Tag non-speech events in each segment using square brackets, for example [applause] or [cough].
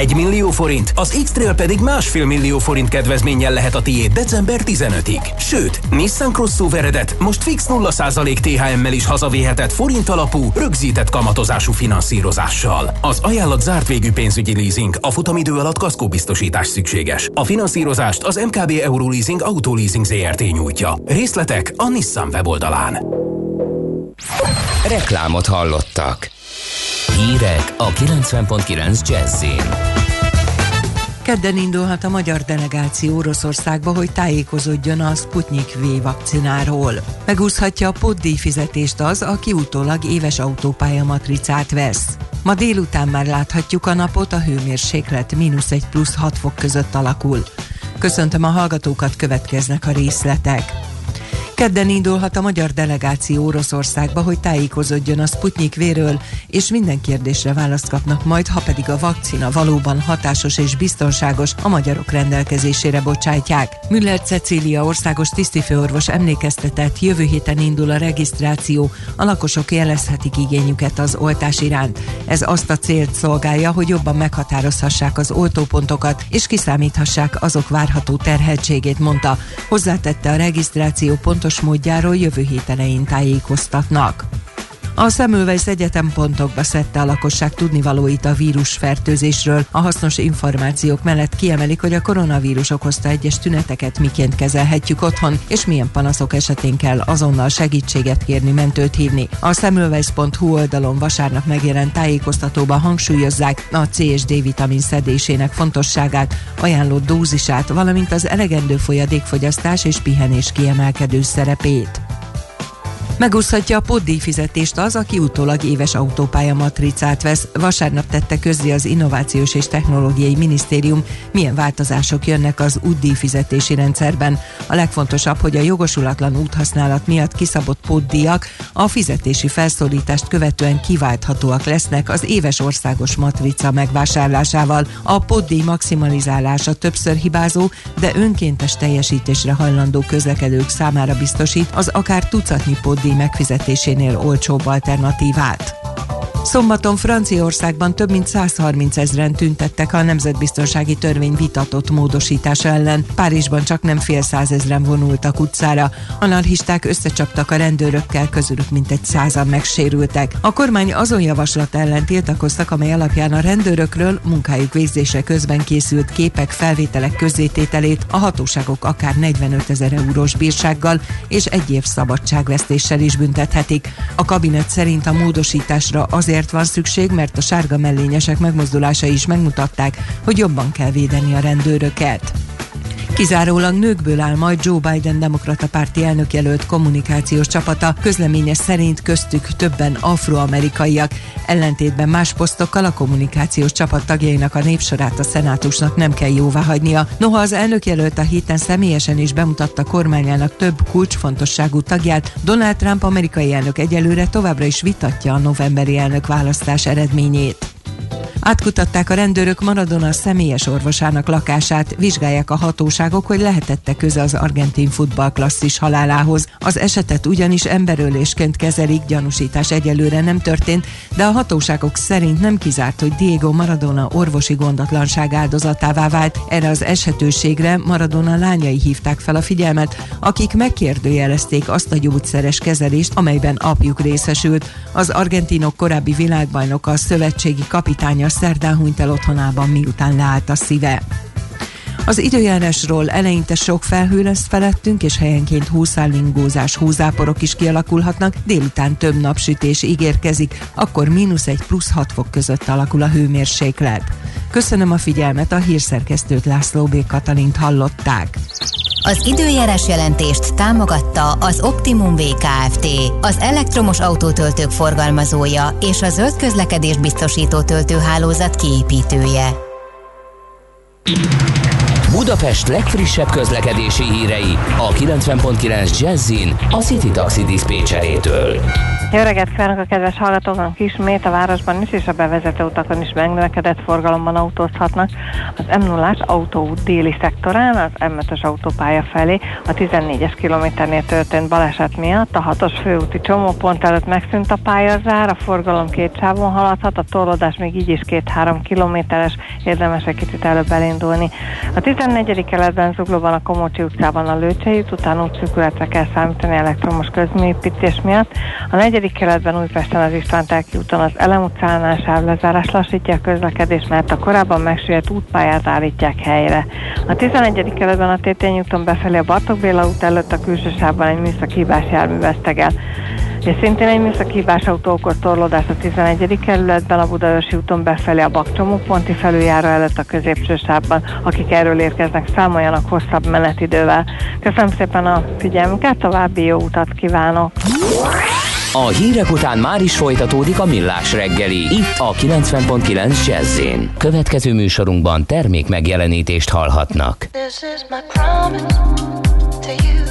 1 millió forint, az X-Trail pedig másfél millió forint kedvezménnyel lehet a tiéd december 15-ig. Sőt, Nissan Crossoveredet most fix 0% THM-mel is hazavéhetett forint alapú, rögzített kamatozású finanszírozással. Az ajánlat zárt végű pénzügyi leasing, a futamidő alatt kaszkóbiztosítás szükséges. A finanszírozást az MKB Euroleasing Autoleasing ZRT nyújtja. Részletek a Nissan weboldalán. Reklámot hallottak. Hírek a 90.9 Jazzin. Kedden indulhat a magyar delegáció Oroszországba, hogy tájékozódjon a Sputnik V vakcináról. Megúszhatja a poddíj fizetést az, aki utólag éves autópálya matricát vesz. Ma délután már láthatjuk a napot, a hőmérséklet mínusz egy plusz 6 fok között alakul. Köszöntöm a hallgatókat, következnek a részletek. Kedden indulhat a magyar delegáció Oroszországba, hogy tájékozódjon a Sputnik véről, és minden kérdésre választ kapnak majd, ha pedig a vakcina valóban hatásos és biztonságos, a magyarok rendelkezésére bocsátják. Müller Cecília országos tisztifőorvos emlékeztetett, jövő héten indul a regisztráció, a lakosok jelezhetik igényüket az oltás iránt. Ez azt a célt szolgálja, hogy jobban meghatározhassák az oltópontokat, és kiszámíthassák azok várható terhetségét, mondta. Hozzátette a regisztráció pontos pontos módjáról jövő héten elején tájékoztatnak. A Semmelweis Egyetem pontokba szedte a lakosság tudnivalóit a vírusfertőzésről. A hasznos információk mellett kiemelik, hogy a koronavírus okozta egyes tüneteket miként kezelhetjük otthon, és milyen panaszok esetén kell azonnal segítséget kérni, mentőt hívni. A semmelweis.hu oldalon vasárnap megjelent tájékoztatóban hangsúlyozzák a CSD vitamin szedésének fontosságát, ajánlott dózisát, valamint az elegendő folyadékfogyasztás és pihenés kiemelkedő szerepét. Megúszhatja a poddíj fizetést az, aki utólag éves autópálya matricát vesz. Vasárnap tette közzé az Innovációs és Technológiai Minisztérium, milyen változások jönnek az útdíj fizetési rendszerben. A legfontosabb, hogy a jogosulatlan úthasználat miatt kiszabott poddíjak a fizetési felszólítást követően kiválthatóak lesznek az éves országos matrica megvásárlásával. A poddíj maximalizálása többször hibázó, de önkéntes teljesítésre hajlandó közlekedők számára biztosít az akár tucatnyi poddíj nyugdíj megfizetésénél olcsóbb alternatívát. Szombaton Franciaországban több mint 130 ezeren tüntettek a nemzetbiztonsági törvény vitatott módosítása ellen. Párizsban csak nem fél százezren vonultak utcára. Anarchisták összecsaptak a rendőrökkel, közülük mintegy százan megsérültek. A kormány azon javaslat ellen tiltakoztak, amely alapján a rendőrökről munkájuk végzése közben készült képek, felvételek közzétételét a hatóságok akár 45 ezer eurós bírsággal és egy év szabadságvesztéssel is büntethetik. A kabinet szerint a módosításra azért van szükség, mert a sárga mellényesek megmozdulásai is megmutatták, hogy jobban kell védeni a rendőröket. Kizárólag nőkből áll majd Joe Biden demokrata párti elnökjelölt kommunikációs csapata, közleménye szerint köztük többen afroamerikaiak. Ellentétben más posztokkal a kommunikációs csapat tagjainak a népsorát a szenátusnak nem kell jóvá hagynia. Noha az elnökjelölt a héten személyesen is bemutatta kormányának több kulcsfontosságú tagját, Donald Trump amerikai elnök egyelőre továbbra is vitatja a novemberi elnök választás eredményét. Átkutatták a rendőrök Maradona személyes orvosának lakását, vizsgálják a hatóságok, hogy lehetette köze az argentin futballklasszis halálához. Az esetet ugyanis emberölésként kezelik, gyanúsítás egyelőre nem történt, de a hatóságok szerint nem kizárt, hogy Diego Maradona orvosi gondatlanság áldozatává vált. Erre az esetőségre Maradona lányai hívták fel a figyelmet, akik megkérdőjelezték azt a gyógyszeres kezelést, amelyben apjuk részesült. Az argentinok korábbi világbajnoka a szövetségi kapitánya szerdán hunyt el otthonában, miután leállt a szíve. Az időjárásról eleinte sok felhő lesz felettünk, és helyenként húszállingózás, húzáporok is kialakulhatnak, délután több napsütés ígérkezik, akkor mínusz egy plusz 6 fok között alakul a hőmérséklet. Köszönöm a figyelmet, a hírszerkesztőt László B. Katalint hallották. Az időjárás jelentést támogatta az Optimum VKFT, az elektromos autótöltők forgalmazója és a zöld közlekedés biztosító töltőhálózat kiépítője. Budapest legfrissebb közlekedési hírei a 90.9 Jazzin a City Taxi Dispécsejétől. Jó reggelt kívánok a kedves hallgatóknak ismét a városban is és a bevezető utakon is megnövekedett forgalomban autózhatnak. Az m 0 autóút déli szektorán, az M5-ös autópálya felé a 14-es kilométernél történt baleset miatt a 6-os főúti csomópont előtt megszűnt a pályazár, a forgalom két sávon haladhat, a torlódás még így is két-három kilométeres, érdemes egy kicsit előbb elindulni. A 14. keletben zuglóban a Komocsi utcában a Lőcsei út, után útszűkületre kell számítani elektromos közműépítés miatt. A negyedik keletben Újpesten az István Telki úton az Elem utcánál sávlezárás lassítja a közlekedést, mert a korábban megsüllyedt útpályát állítják helyre. A 11. keletben a Tétény úton befelé a Bartók Béla út előtt a külső sávban egy műszaki hibás jármű vesztegel. És szintén egy műszaki hibás autó okoz torlódást a 11. kerületben, a Budaörsi úton befelé a Bakcsomóponti felüljáró előtt a középső sávban. Akik erről érkeznek, számoljanak hosszabb menetidővel. Köszönöm szépen a figyelmüket, további jó utat kívánok! A hírek után már is folytatódik a millás reggeli, itt a 90.9 jazz Következő műsorunkban termék megjelenítést hallhatnak. This is my promise to you.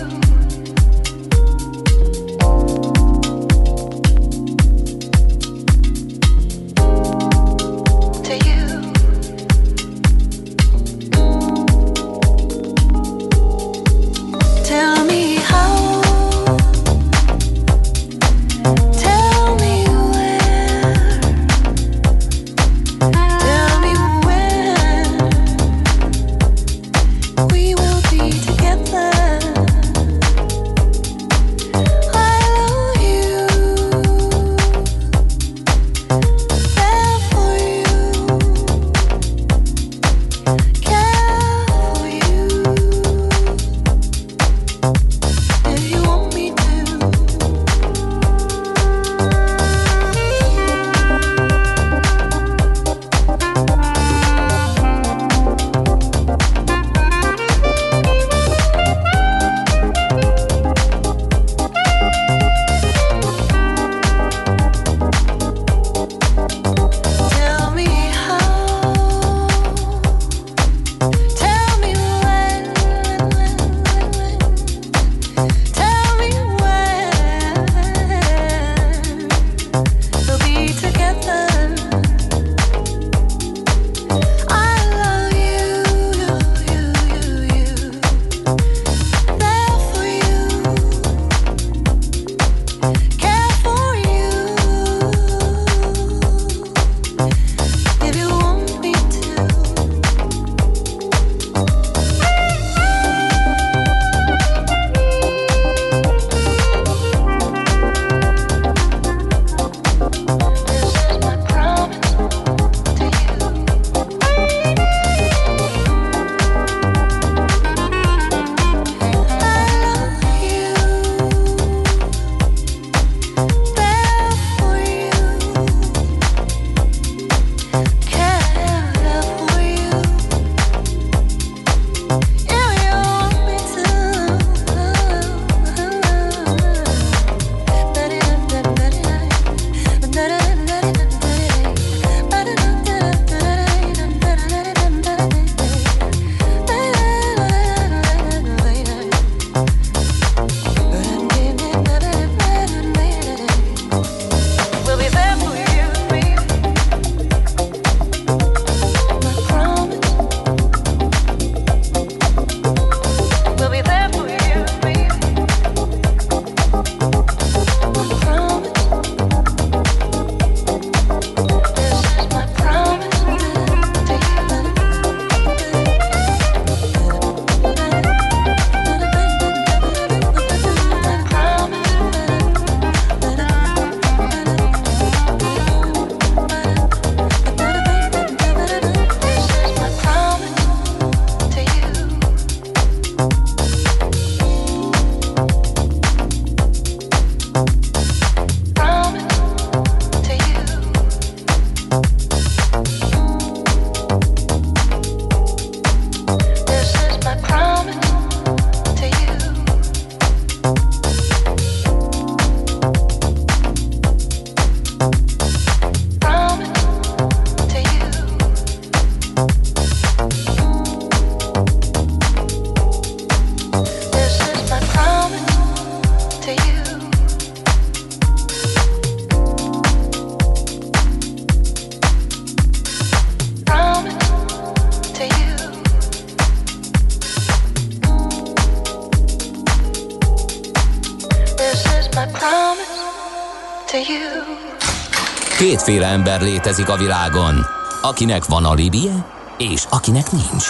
Ember létezik a világon, akinek van alibije, és akinek nincs.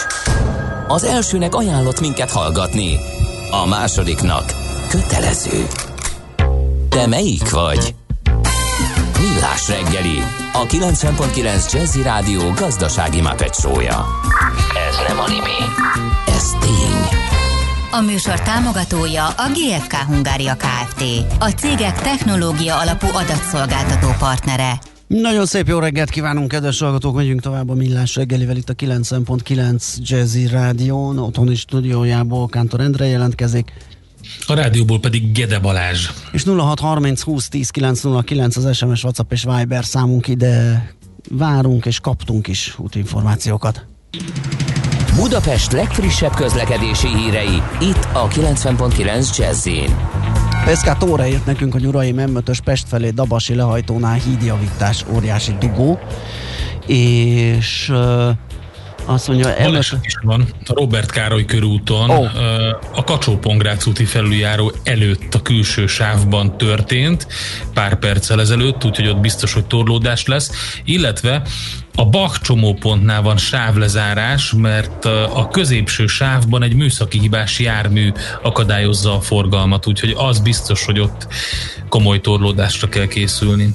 Az elsőnek ajánlott minket hallgatni, a másodiknak kötelező. Te melyik vagy? Millás reggeli, a 90.9 Jazzy Rádió gazdasági mapetsója. Ez nem animi, ez tény. A műsor támogatója a GFK Hungária Kft. A cégek technológia alapú adatszolgáltató partnere. Nagyon szép jó reggelt kívánunk, kedves hallgatók! Megyünk tovább a Millás reggelivel itt a 9.9 Jazzy Rádión, otthoni stúdiójából Kántor Endre jelentkezik. A rádióból pedig Gede Balázs. És 0630 20 10 909 az SMS, WhatsApp és Viber számunk ide várunk és kaptunk is útinformációkat. Budapest legfrissebb közlekedési hírei, itt a 90.9 jazz Peszkát óra írt nekünk, hogy uraim m Pest felé Dabasi lehajtónál hídjavítás, óriási dugó, és azt mondja, Baleset is van a Robert Károly körúton, oh. a kacsó úti felüljáró előtt a külső sávban történt, pár perccel ezelőtt, úgyhogy ott biztos, hogy torlódás lesz, illetve a Bach csomópontnál van sávlezárás, mert a középső sávban egy műszaki hibás jármű akadályozza a forgalmat, úgyhogy az biztos, hogy ott komoly torlódásra kell készülni.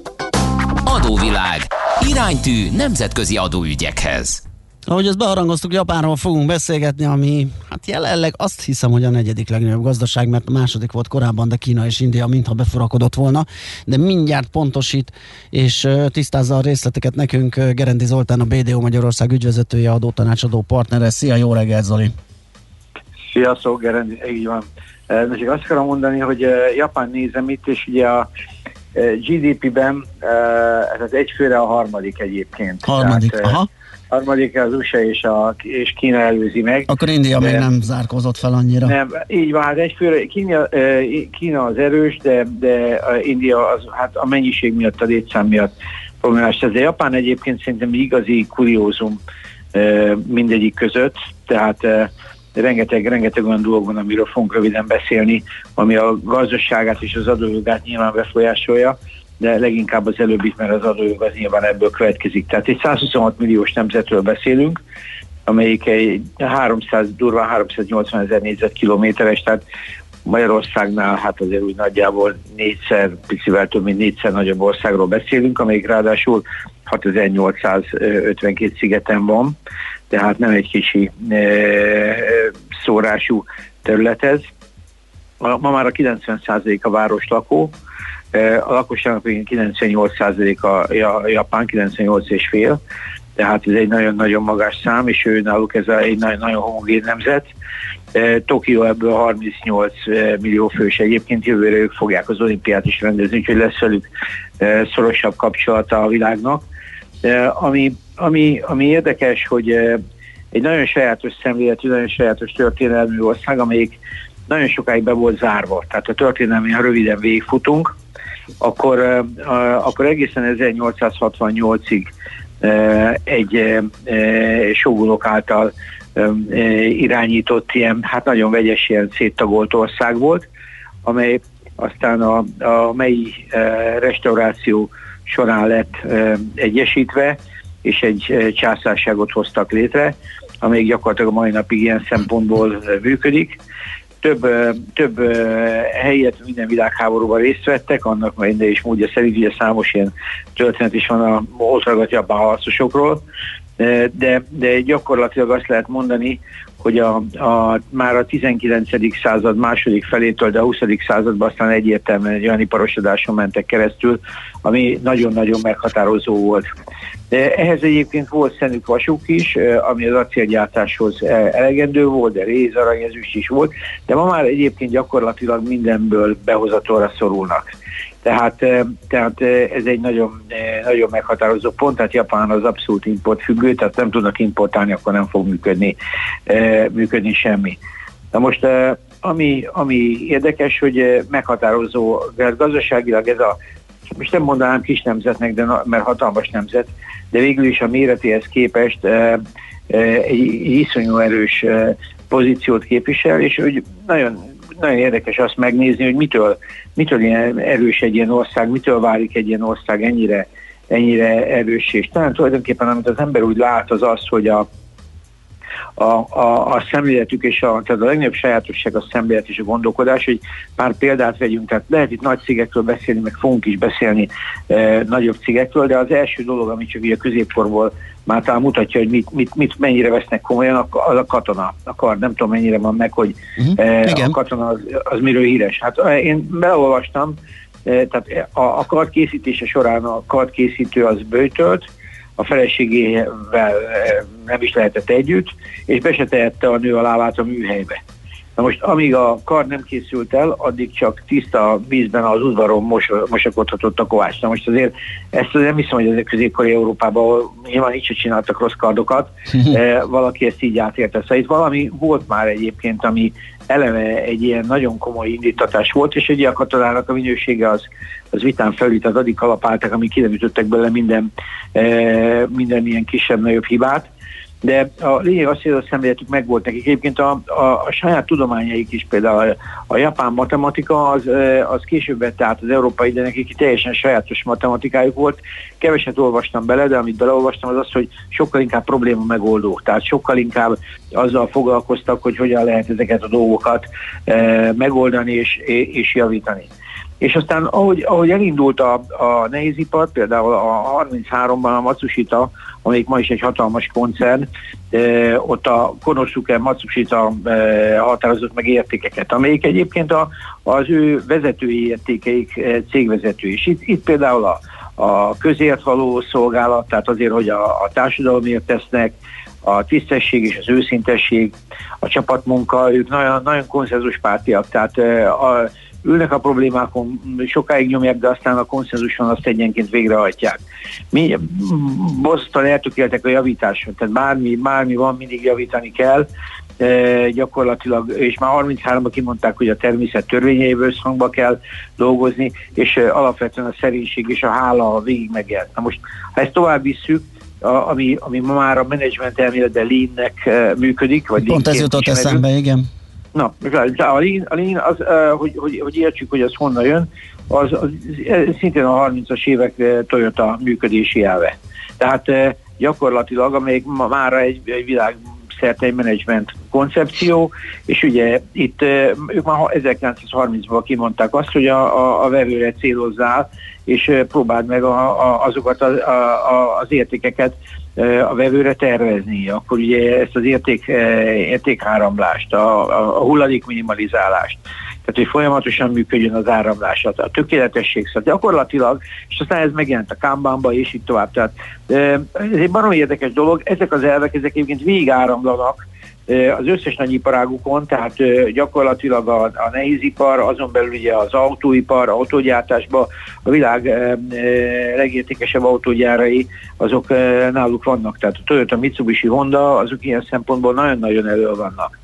Adóvilág. Iránytű nemzetközi adóügyekhez. Ahogy ezt beharangoztuk, Japánról fogunk beszélgetni, ami hát jelenleg azt hiszem, hogy a negyedik legnagyobb gazdaság, mert a második volt korábban, de Kína és India mintha beforakodott volna, de mindjárt pontosít és tisztázza a részleteket nekünk Gerendi Zoltán, a BDO Magyarország ügyvezetője, adótanácsadó partnere. Szia, jó reggelt Zoli! Sziasztok, Gerendi, így van. Most azt akarom mondani, hogy Japán nézem itt, és ugye a GDP-ben ez az egyfőre a harmadik egyébként. Harmadik, Tehát, aha. Harmadik az USA és, a, és Kína előzi meg. Akkor India de, még nem zárkozott fel annyira. Nem, így van, hát egyfőre Kína, Kína az erős, de, de India az, hát a mennyiség miatt, a létszám miatt problémás. Ez a Japán egyébként szerintem igazi kuriózum mindegyik között, tehát rengeteg, rengeteg olyan dolog van, amiről fogunk röviden beszélni, ami a gazdaságát és az adójogát nyilván befolyásolja, de leginkább az előbbit, mert az adójog az nyilván ebből következik. Tehát egy 126 milliós nemzetről beszélünk, amelyik egy 300, durván 380 ezer négyzetkilométeres, tehát Magyarországnál hát azért úgy nagyjából négyszer, picivel több mint négyszer nagyobb országról beszélünk, amelyik ráadásul 6852 szigeten van, tehát nem egy kicsi e, szórású terület ez. Ma már a 90% a város lakó, e, a lakosságnak 98% a Japán, 98 és fél, tehát ez egy nagyon-nagyon magas szám, és ő náluk ez egy nagyon homogén nemzet. E, Tokió ebből 38 millió fős egyébként jövőre ők fogják az olimpiát is rendezni, úgyhogy lesz velük szorosabb kapcsolata a világnak. Ami ami, ami érdekes, hogy egy nagyon sajátos szemléletű, nagyon sajátos történelmű ország, amelyik nagyon sokáig be volt zárva. Tehát a történelmi, ha röviden végigfutunk, akkor, akkor egészen 1868-ig egy sógunok által irányított ilyen, hát nagyon vegyes ilyen széttagolt ország volt, amely aztán a, a mei restauráció során lett egyesítve, és egy császárságot hoztak létre, amelyik gyakorlatilag a mai napig ilyen szempontból működik. Több, több helyet minden világháborúban részt vettek, annak majd is módja szerint, ugye számos ilyen történet is van a ott japán harcosokról, de, de gyakorlatilag azt lehet mondani, hogy a, a, már a 19. század második felétől, de a 20. században aztán egyértelműen egy olyan iparosodáson mentek keresztül, ami nagyon-nagyon meghatározó volt. Ehhez egyébként volt szenük vasuk is, ami az acélgyártáshoz elegendő volt, de réz, arany, ezüst is volt, de ma már egyébként gyakorlatilag mindenből behozatóra szorulnak. Tehát, tehát ez egy nagyon, nagyon meghatározó pont, tehát Japán az abszolút importfüggő, tehát nem tudnak importálni, akkor nem fog működni, működni semmi. Na most ami, ami érdekes, hogy meghatározó, mert gazdaságilag ez a, most nem mondanám kis nemzetnek, de mert hatalmas nemzet, de végül is a méretéhez képest egy iszonyú erős pozíciót képvisel, és hogy nagyon, nagyon érdekes azt megnézni, hogy mitől, mitől ilyen erős egy ilyen ország, mitől válik egy ilyen ország ennyire, ennyire erős, és talán tulajdonképpen amit az ember úgy lát az az, hogy a, a, a, a szemléletük és a, tehát a legnagyobb sajátosság a szemlélet és a gondolkodás, hogy pár példát vegyünk, tehát lehet itt nagy cégekről beszélni, meg fogunk is beszélni e, nagyobb cégekről, de az első dolog, ami csak ugye a középkorból már talán mutatja, hogy mit, mit, mit mennyire vesznek komolyan, az a katona, a kar, nem tudom mennyire van meg, hogy uh-huh. e, a katona az, az miről híres. Hát e, én beolvastam, e, tehát a, a kard készítése során a kard készítő az bőtölt, a feleségével eh, nem is lehetett együtt, és be se tehette a nő a lábát a műhelybe. Na most amíg a kar nem készült el, addig csak tiszta vízben az udvaron mos, mosakodhatott a kovács. Na most azért ezt nem hiszem, hogy ezek középkori Európában, ahol nyilván így csináltak rossz kardokat, [laughs] eh, valaki ezt így átérte. Szóval itt valami volt már egyébként, ami eleve egy ilyen nagyon komoly indítatás volt, és egy a katonának a minősége az, az vitán felül, tehát addig kalapáltak, amik kinemítettek bele minden, e, minden ilyen kisebb-nagyobb hibát. De a lényeg az, hogy a szemléletük megvolt nekik. Egyébként a, a, a saját tudományaik is, például a, a japán matematika, az, az később vette át az európai, de nekik teljesen sajátos matematikájuk volt. Keveset olvastam bele, de amit beleolvastam, az az, hogy sokkal inkább probléma megoldó. Tehát sokkal inkább azzal foglalkoztak, hogy hogyan lehet ezeket a dolgokat e, megoldani és, és javítani. És aztán ahogy, ahogy elindult a, a nehézipar, például a 33-ban a Matsushita, amelyik ma is egy hatalmas koncern, e, ott a Konosuke Matsushita e, határozott meg értékeket, amelyik egyébként a, az ő vezetői értékeik e, cégvezető. És itt, itt például a, a közért való szolgálat, tehát azért, hogy a, a társadalomért tesznek, a tisztesség és az őszintesség, a csapatmunka, ők nagyon, nagyon konszenzuspártiak, tehát a, ülnek a problémákon, sokáig nyomják, de aztán a konszenzuson azt egyenként végrehajtják. Mi borzasztóan eltökéltek a javításon, tehát bármi, bármi van, mindig javítani kell, e, gyakorlatilag, és már 33-ban kimondták, hogy a természet törvényeiből összhangba kell dolgozni, és e, alapvetően a szerénység és a hála végig megjelent. Na most, ha ezt tovább visszük, a, ami, ami ma már a menedzsment elméletben lean-nek e, működik, vagy Pont ez jutott eszembe, igen Na, a lean, a lean az, hogy, hogy, hogy értsük, hogy az honnan jön, az, az szintén a 30-as évek Toyota működési elve. Tehát gyakorlatilag, amelyik már egy, egy világ szerte egy menedzsment koncepció, és ugye itt ők már 1930-ban kimondták azt, hogy a, a, a vevőre célozzál, és próbáld meg a, a, azokat a, a, az értékeket a vevőre tervezni, akkor ugye ezt az érték, értékháramlást, a, a, a hulladék minimalizálást, tehát hogy folyamatosan működjön az áramlás, a tökéletesség, szóval gyakorlatilag, és aztán ez megjelent a Kanbanba, és így tovább. Tehát ez egy baromi érdekes dolog, ezek az elvek, ezek egyébként végig áramlanak az összes nagy iparágukon, tehát gyakorlatilag a, a nehézipar, azon belül ugye az autóipar, autógyártásban a világ legértékesebb autógyárai, azok náluk vannak. Tehát a Toyota, Mitsubishi, Honda, azok ilyen szempontból nagyon-nagyon elő vannak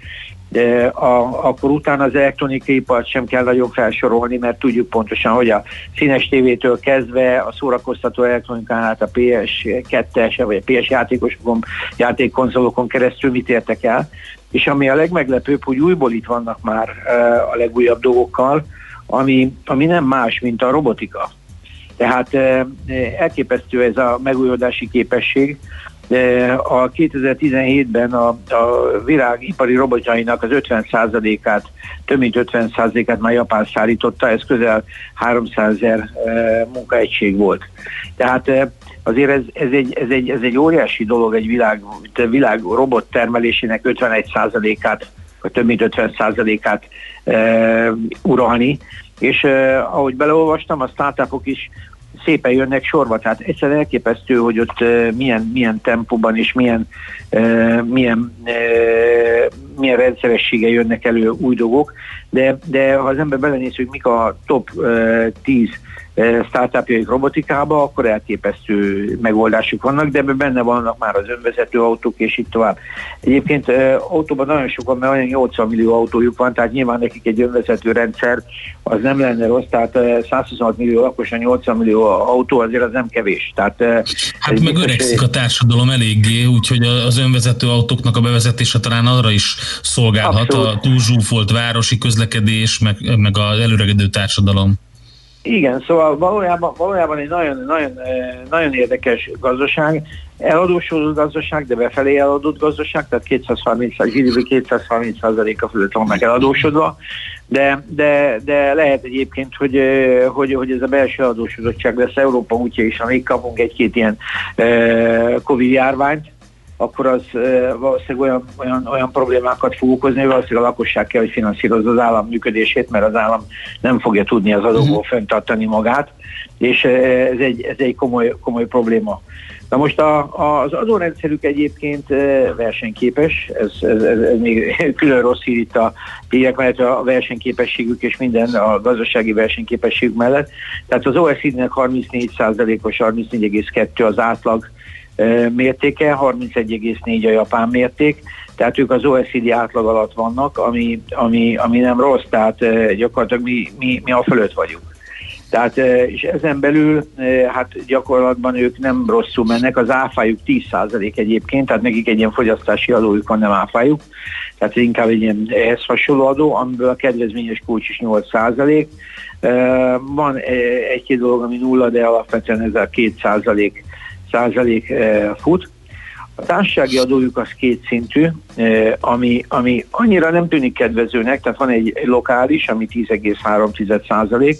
de a, akkor utána az elektronikai ipart sem kell nagyon felsorolni, mert tudjuk pontosan, hogy a színes tévétől kezdve a szórakoztató elektronikán át a PS2-es vagy a PS játékosokon, játékkonzolokon keresztül mit értek el. És ami a legmeglepőbb, hogy újból itt vannak már a legújabb dolgokkal, ami, ami nem más, mint a robotika. Tehát elképesztő ez a megújulási képesség, a 2017-ben a, a világ ipari robotjainak az 50%-át, több mint 50%-át már Japán szállította, ez közel 300 ezer munkaegység volt. Tehát azért ez, ez, egy, ez, egy, ez egy óriási dolog egy világ, világ robot termelésének 51%-át, vagy több mint 50%-át e, uralni, és e, ahogy beleolvastam, a startupok is szépen jönnek sorba, tehát egyszerűen elképesztő, hogy ott milyen, milyen tempóban és milyen, milyen, milyen rendszeressége jönnek elő új dolgok, de, de ha az ember belenéz, hogy mik a top 10 startupjaik robotikába, akkor elképesztő megoldásuk vannak, de ebben benne vannak már az önvezető autók, és így tovább. Egyébként autóban nagyon sokan, mert olyan 80 millió autójuk van, tehát nyilván nekik egy önvezető rendszer az nem lenne rossz, tehát 126 millió lakosan 80 millió autó azért az nem kevés. Tehát, hát meg öregszik a társadalom eléggé, úgyhogy az önvezető autóknak a bevezetése talán arra is szolgálhat, Abszolút. a túlzsúfolt városi közlekedés, meg, meg az előregedő társadalom. Igen, szóval valójában, valójában egy nagyon, nagyon, nagyon érdekes gazdaság, eladósodott gazdaság, de befelé eladott gazdaság, tehát 230, GDP 230 a fölött van meg eladósodva, de, de, de lehet egyébként, hogy, hogy, hogy ez a belső adósodottság lesz Európa útja is, amíg kapunk egy-két ilyen Covid járványt, akkor az valószínűleg olyan, olyan, olyan problémákat fog okozni, hogy valószínűleg a lakosság kell, hogy finanszírozza az állam működését, mert az állam nem fogja tudni az adóból uh-huh. fenntartani magát, és ez egy, ez egy komoly, komoly probléma. Na most a, a, az adórendszerük egyébként versenyképes, ez, ez, ez, ez még [laughs] külön rossz hír itt a hírek mellett a versenyképességük és minden a gazdasági versenyképességük mellett. Tehát az OECD-nek 34%-os, 34,2 az átlag mértéke, 31,4 a japán mérték, tehát ők az OECD átlag alatt vannak, ami, ami, ami nem rossz, tehát gyakorlatilag mi, mi, mi a fölött vagyunk. Tehát, és ezen belül, hát gyakorlatban ők nem rosszul mennek, az áfájuk 10% egyébként, tehát nekik egy ilyen fogyasztási adójuk van, nem áfájuk, tehát inkább egy ilyen ehhez hasonló adó, amiből a kedvezményes kulcs is 8%. Van egy-két dolog, ami nulla, de alapvetően ez a 2% százalék eh, fut. A társasági adójuk az kétszintű, eh, ami, ami annyira nem tűnik kedvezőnek, tehát van egy, lokális, ami 10,3 százalék,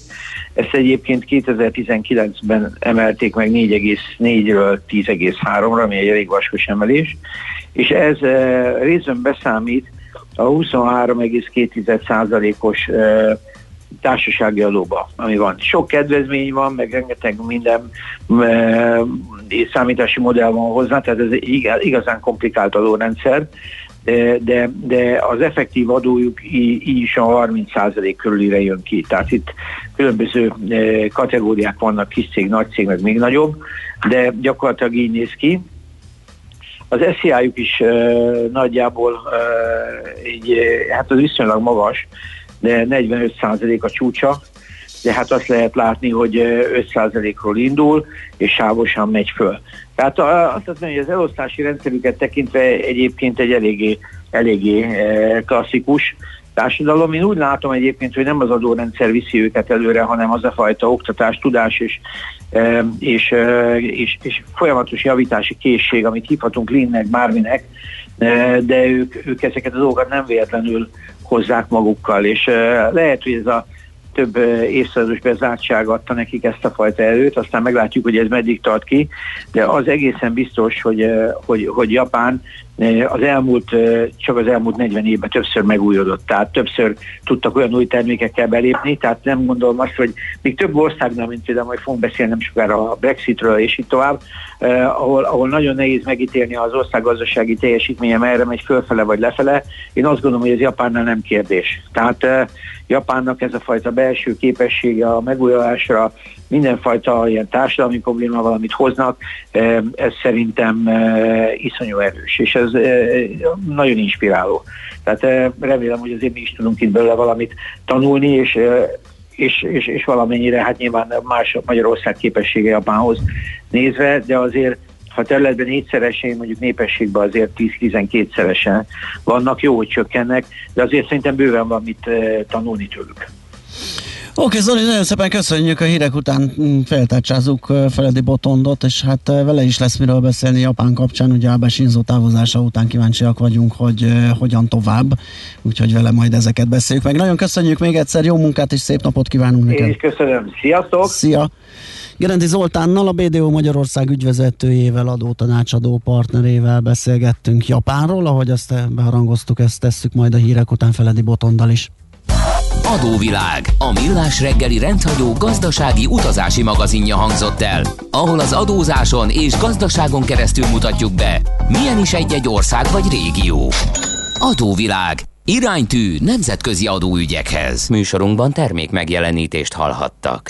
ezt egyébként 2019-ben emelték meg 4,4-ről 10,3-ra, ami egy elég vaskos emelés, és ez eh, részben beszámít a 23,2 százalékos társasági adóba, ami van. Sok kedvezmény van, meg rengeteg minden e, számítási modell van hozzá, tehát ez igazán komplikált adórendszer, de, de, de az effektív adójuk így, is a 30% körülire jön ki. Tehát itt különböző e, kategóriák vannak, kis cég, nagy cég, meg még nagyobb, de gyakorlatilag így néz ki. Az SZIA-juk is e, nagyjából e, így, hát az viszonylag magas, de 45% a csúcsa, de hát azt lehet látni, hogy 5%-ról indul, és sávosan megy föl. Tehát azt mondom, hogy az elosztási rendszerüket tekintve egyébként egy eléggé, eléggé klasszikus társadalom. Én úgy látom egyébként, hogy nem az adórendszer viszi őket előre, hanem az a fajta oktatás, tudás és, és, és, és folyamatos javítási készség, amit hívhatunk linnek, bárminek, de ők, ők ezeket a dolgokat nem véletlenül hozzák magukkal, és lehet, hogy ez a több évszázados bezártság adta nekik ezt a fajta erőt, aztán meglátjuk, hogy ez meddig tart ki, de az egészen biztos, hogy, hogy, hogy Japán az elmúlt, csak az elmúlt 40 évben többször megújodott, tehát többször tudtak olyan új termékekkel belépni, tehát nem gondolom azt, hogy még több országnál, mint például majd fogunk beszélni nem sokára a Brexitről és így tovább, eh, ahol, ahol nagyon nehéz megítélni az ország gazdasági teljesítménye, merre megy fölfele vagy lefele. Én azt gondolom, hogy ez Japánnál nem kérdés. Tehát eh, Japánnak ez a fajta belső képessége a megújulásra, mindenfajta ilyen társadalmi problémával, amit hoznak, ez szerintem iszonyú erős, és ez nagyon inspiráló. Tehát remélem, hogy azért mi is tudunk itt belőle valamit tanulni, és és, és, és valamennyire, hát nyilván más Magyarország képessége Japánhoz nézve, de azért ha területben négyszeresen, mondjuk népességben azért 10-12-szeresen vannak, jó, hogy csökkennek, de azért szerintem bőven van mit tanulni tőlük. Oké, Zoli, nagyon szépen köszönjük a hírek után mm, feltárcsázunk Feledi Botondot, és hát vele is lesz miről beszélni Japán kapcsán, ugye a Sinzo távozása után kíváncsiak vagyunk, hogy uh, hogyan tovább, úgyhogy vele majd ezeket beszéljük meg. Nagyon köszönjük még egyszer, jó munkát és szép napot kívánunk neked. Én is köszönöm, sziasztok! Szia! Gerendi Zoltánnal, a BDO Magyarország ügyvezetőjével, adótanácsadó partnerével beszélgettünk Japánról, ahogy azt beharangoztuk, ezt tesszük majd a hírek után Feledi Botondal is. Adóvilág, a millás reggeli rendhagyó gazdasági utazási magazinja hangzott el, ahol az adózáson és gazdaságon keresztül mutatjuk be, milyen is egy-egy ország vagy régió. Adóvilág, iránytű nemzetközi adóügyekhez. Műsorunkban termék megjelenítést hallhattak.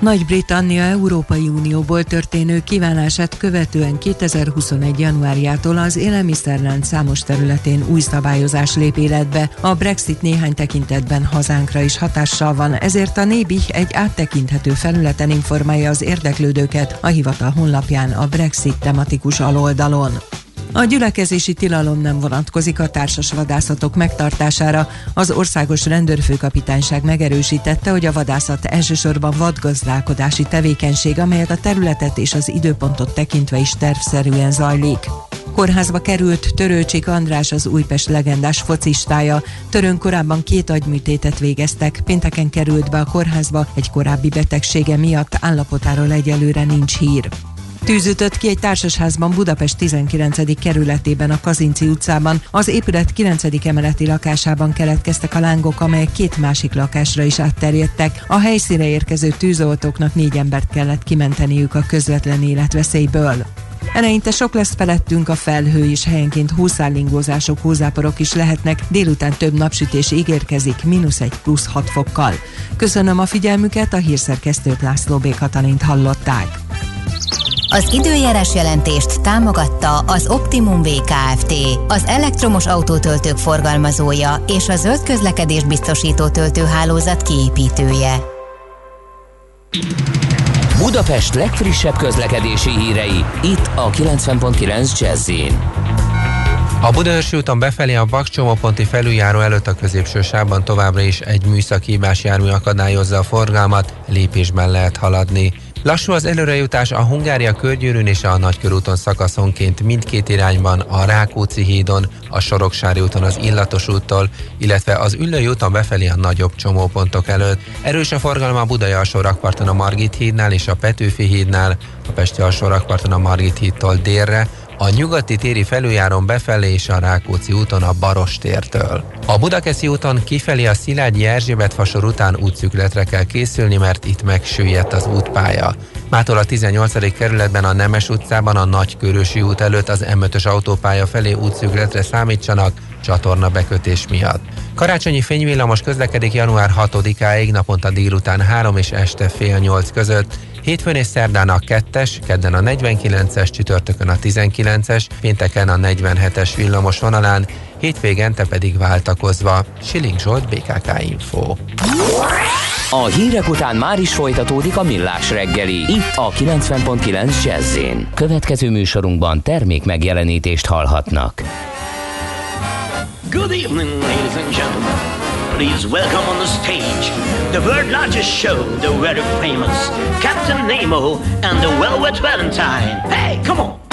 Nagy-Britannia Európai Unióból történő kívánását követően 2021. januárjától az élelmiszerlánc számos területén új szabályozás lép életbe. A Brexit néhány tekintetben hazánkra is hatással van, ezért a Nébi egy áttekinthető felületen informálja az érdeklődőket a hivatal honlapján a Brexit tematikus aloldalon. A gyülekezési tilalom nem vonatkozik a társas vadászatok megtartására. Az országos rendőrfőkapitányság megerősítette, hogy a vadászat elsősorban vadgazdálkodási tevékenység, amelyet a területet és az időpontot tekintve is tervszerűen zajlik. Kórházba került Törőcsik András az Újpest legendás focistája. Törőn korábban két agyműtétet végeztek, pénteken került be a kórházba egy korábbi betegsége miatt, állapotáról egyelőre nincs hír. Tűzütött ki egy társasházban Budapest 19. kerületében a Kazinci utcában. Az épület 9. emeleti lakásában keletkeztek a lángok, amelyek két másik lakásra is átterjedtek. A helyszíre érkező tűzoltóknak négy embert kellett kimenteniük a közvetlen életveszélyből. Eleinte sok lesz felettünk a felhő és helyenként húszállingózások, húzáporok is lehetnek, délután több napsütés ígérkezik, mínusz egy plusz 6 fokkal. Köszönöm a figyelmüket, a hírszerkesztőt László B. Katalint hallották. Az időjárás jelentést támogatta az Optimum VKFT, az elektromos autótöltők forgalmazója és a zöld közlekedés biztosító töltőhálózat kiépítője. Budapest legfrissebb közlekedési hírei, itt a 90.9 jazz a Budaörsi úton befelé a Bakcsomóponti felüljáró előtt a középső sávban továbbra is egy műszakhibás jármű akadályozza a forgalmat, lépésben lehet haladni. Lassú az előrejutás a Hungária körgyűrűn és a Nagykörúton szakaszonként mindkét irányban, a Rákóczi hídon, a Soroksári úton az Illatos úttól, illetve az Üllői úton befelé a nagyobb csomópontok előtt. Erős a forgalma a Budai alsó a Margit hídnál és a Petőfi hídnál, a Pesti alsó a Margit hídtól délre, a nyugati téri felüljáron befelé és a Rákóczi úton a Barostértől. A Budakeszi úton kifelé a Szilágyi Erzsébet fasor után útszükletre kell készülni, mert itt megsüllyedt az útpálya. Mától a 18. kerületben a Nemes utcában a Nagykörösi út előtt az M5-ös autópálya felé útszükletre számítsanak csatorna bekötés miatt. Karácsonyi fényvillamos közlekedik január 6-áig naponta délután 3 és este fél 8 között, Hétfőn és szerdán a 2-es, kedden a 49-es, csütörtökön a 19-es, pénteken a 47-es villamos vonalán, hétvégente pedig váltakozva. Siling Zsolt, BKK Info. A hírek után már is folytatódik a millás reggeli, itt a 90.9 jazz Következő műsorunkban termék megjelenítést hallhatnak. Good evening, ladies and gentlemen. Please welcome on the stage the world largest show, the very famous Captain Nemo and the Velvet Valentine. Hey, come on!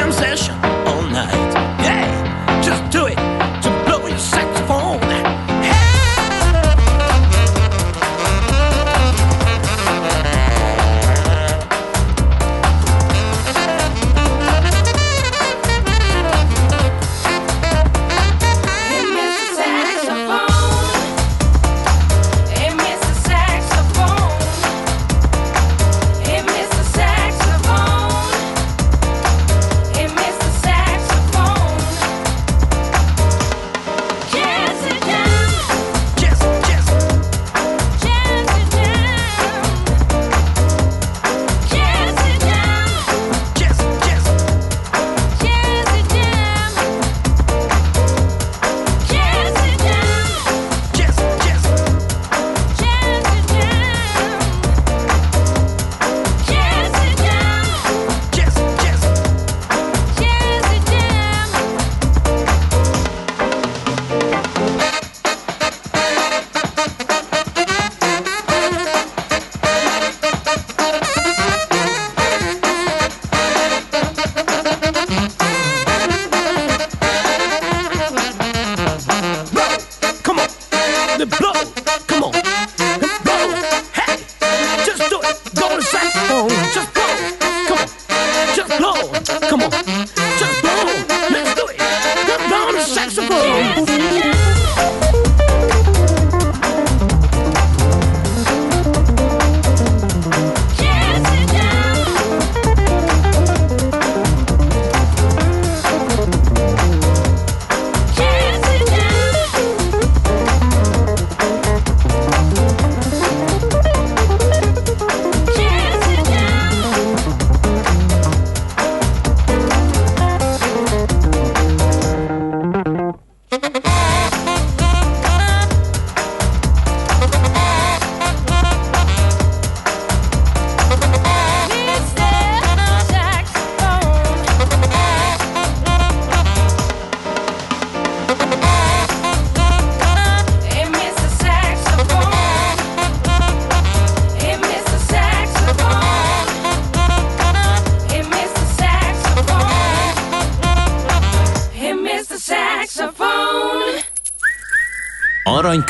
sensation.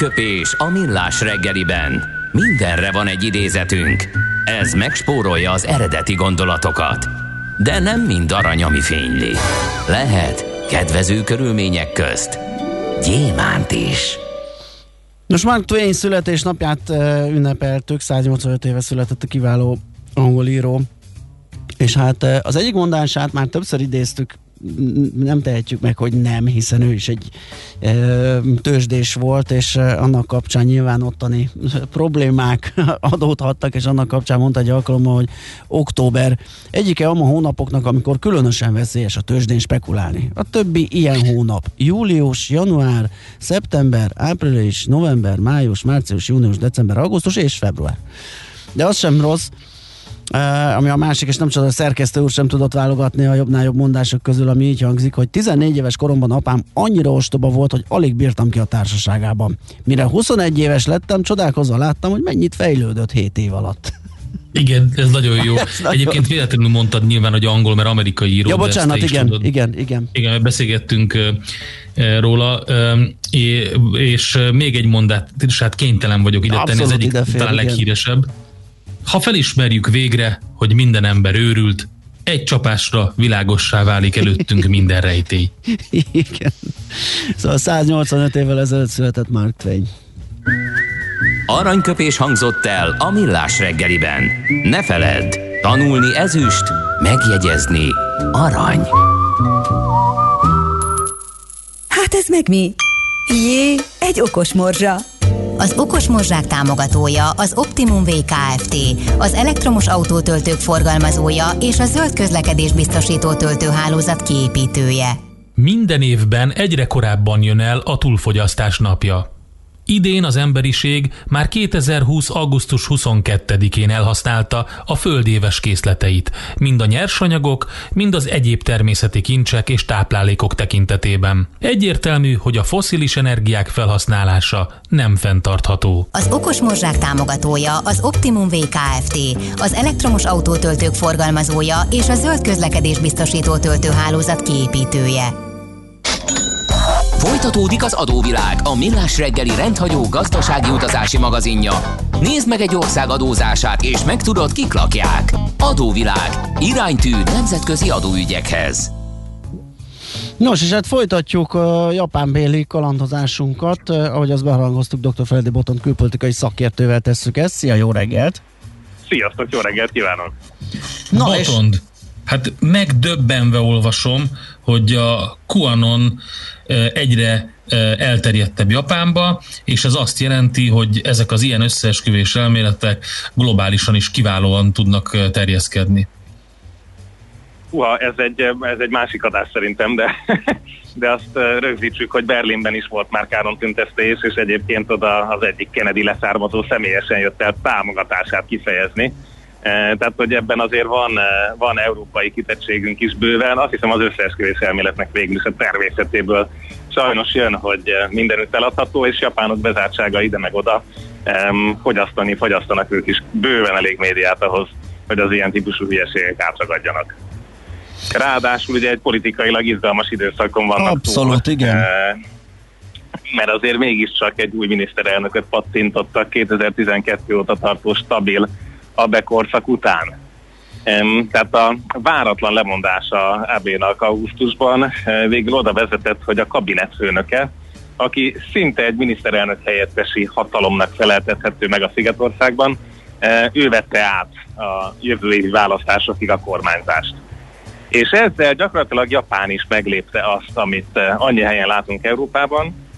Aranyköpés a millás reggeliben. Mindenre van egy idézetünk. Ez megspórolja az eredeti gondolatokat. De nem mind arany, ami fényli. Lehet kedvező körülmények közt gyémánt is. Nos, Mark Twain születésnapját ünnepeltük, 185 éve született a kiváló angol író, és hát az egyik mondását már többször idéztük nem tehetjük meg, hogy nem, hiszen ő is egy tőzsdés volt, és annak kapcsán nyilván ottani problémák [laughs] adódhattak, és annak kapcsán mondta egy alkalommal, hogy október egyike a hónapoknak, amikor különösen veszélyes a tőzsdén spekulálni. A többi ilyen hónap. Július, január, szeptember, április, november, május, március, június, december, augusztus és február. De az sem rossz, Uh, ami a másik, és nem csak a szerkesztő úr sem tudott válogatni a jobbnál jobb mondások közül, ami így hangzik, hogy 14 éves koromban apám annyira ostoba volt, hogy alig bírtam ki a társaságában. Mire 21 éves lettem, csodálkozva láttam, hogy mennyit fejlődött 7 év alatt. Igen, ez nagyon jó. [laughs] ez Egyébként nagyon... véletlenül mondtad nyilván, hogy angol, mert amerikai író. Ja, bocsánat, igen, tudod. igen, igen. Igen, beszélgettünk róla, és még egy mondat, és hát kénytelen vagyok ide tenni, ez egyik talán leghíresebb. Ha felismerjük végre, hogy minden ember őrült, egy csapásra világossá válik előttünk minden rejtély. [laughs] Igen. Szóval 185 évvel ezelőtt született Mark Twain. Aranyköpés hangzott el a millás reggeliben. Ne feledd, tanulni ezüst, megjegyezni arany. Hát ez meg mi? Jé, egy okos morzsa. Az Okos Morzsák támogatója az Optimum VKFT, az elektromos autótöltők forgalmazója és a zöld közlekedés biztosító töltőhálózat kiépítője. Minden évben egyre korábban jön el a túlfogyasztás napja. Idén az emberiség már 2020. augusztus 22-én elhasználta a földéves készleteit, mind a nyersanyagok, mind az egyéb természeti kincsek és táplálékok tekintetében. Egyértelmű, hogy a foszilis energiák felhasználása nem fenntartható. Az Okos Morzsák támogatója az Optimum VKFT, az elektromos autótöltők forgalmazója és a zöld közlekedés biztosító töltőhálózat kiépítője. Folytatódik az adóvilág, a millás reggeli rendhagyó gazdasági utazási magazinja. Nézd meg egy ország adózását, és megtudod, kik lakják. Adóvilág. Iránytű nemzetközi adóügyekhez. Nos, és hát folytatjuk a japánbéli kalandozásunkat. Ahogy azt beharangoztuk, dr. Feledi Boton külpolitikai szakértővel tesszük ezt. Szia, jó reggelt! Sziasztok, jó reggelt kívánok! Na Botond, és... hát megdöbbenve olvasom, hogy a QAnon egyre elterjedtebb Japánba, és ez azt jelenti, hogy ezek az ilyen összeesküvés elméletek globálisan is kiválóan tudnak terjeszkedni. Uha, ez egy, ez egy másik adás szerintem, de, [laughs] de azt rögzítsük, hogy Berlinben is volt már káron tüntesztés, és egyébként oda az egyik Kennedy leszármazó személyesen jött el támogatását kifejezni tehát, hogy ebben azért van, eh, van európai kitettségünk is bőven. Azt hiszem az összeesküvés elméletnek végül is a természetéből sajnos jön, hogy eh, mindenütt eladható, és japánok bezártsága ide meg oda fogyasztani, fogyasztanak ők is bőven elég médiát ahhoz, hogy az ilyen típusú hülyeségek átragadjanak. Ráadásul ugye egy politikailag izgalmas időszakon vannak Abszolút, túl, igen. mert azért mégiscsak egy új miniszterelnököt pattintottak 2012 óta tartó stabil a bekorszak után. Tehát a váratlan lemondása AB-nak augusztusban eh, végül oda vezetett, hogy a kabinetfőnöke, aki szinte egy miniszterelnök helyettesi hatalomnak feleltethető meg a Szigetországban, eh, ő vette át a jövő évi választásokig a kormányzást. És ezzel gyakorlatilag Japán is meglépte azt, amit eh, annyi helyen látunk Európában,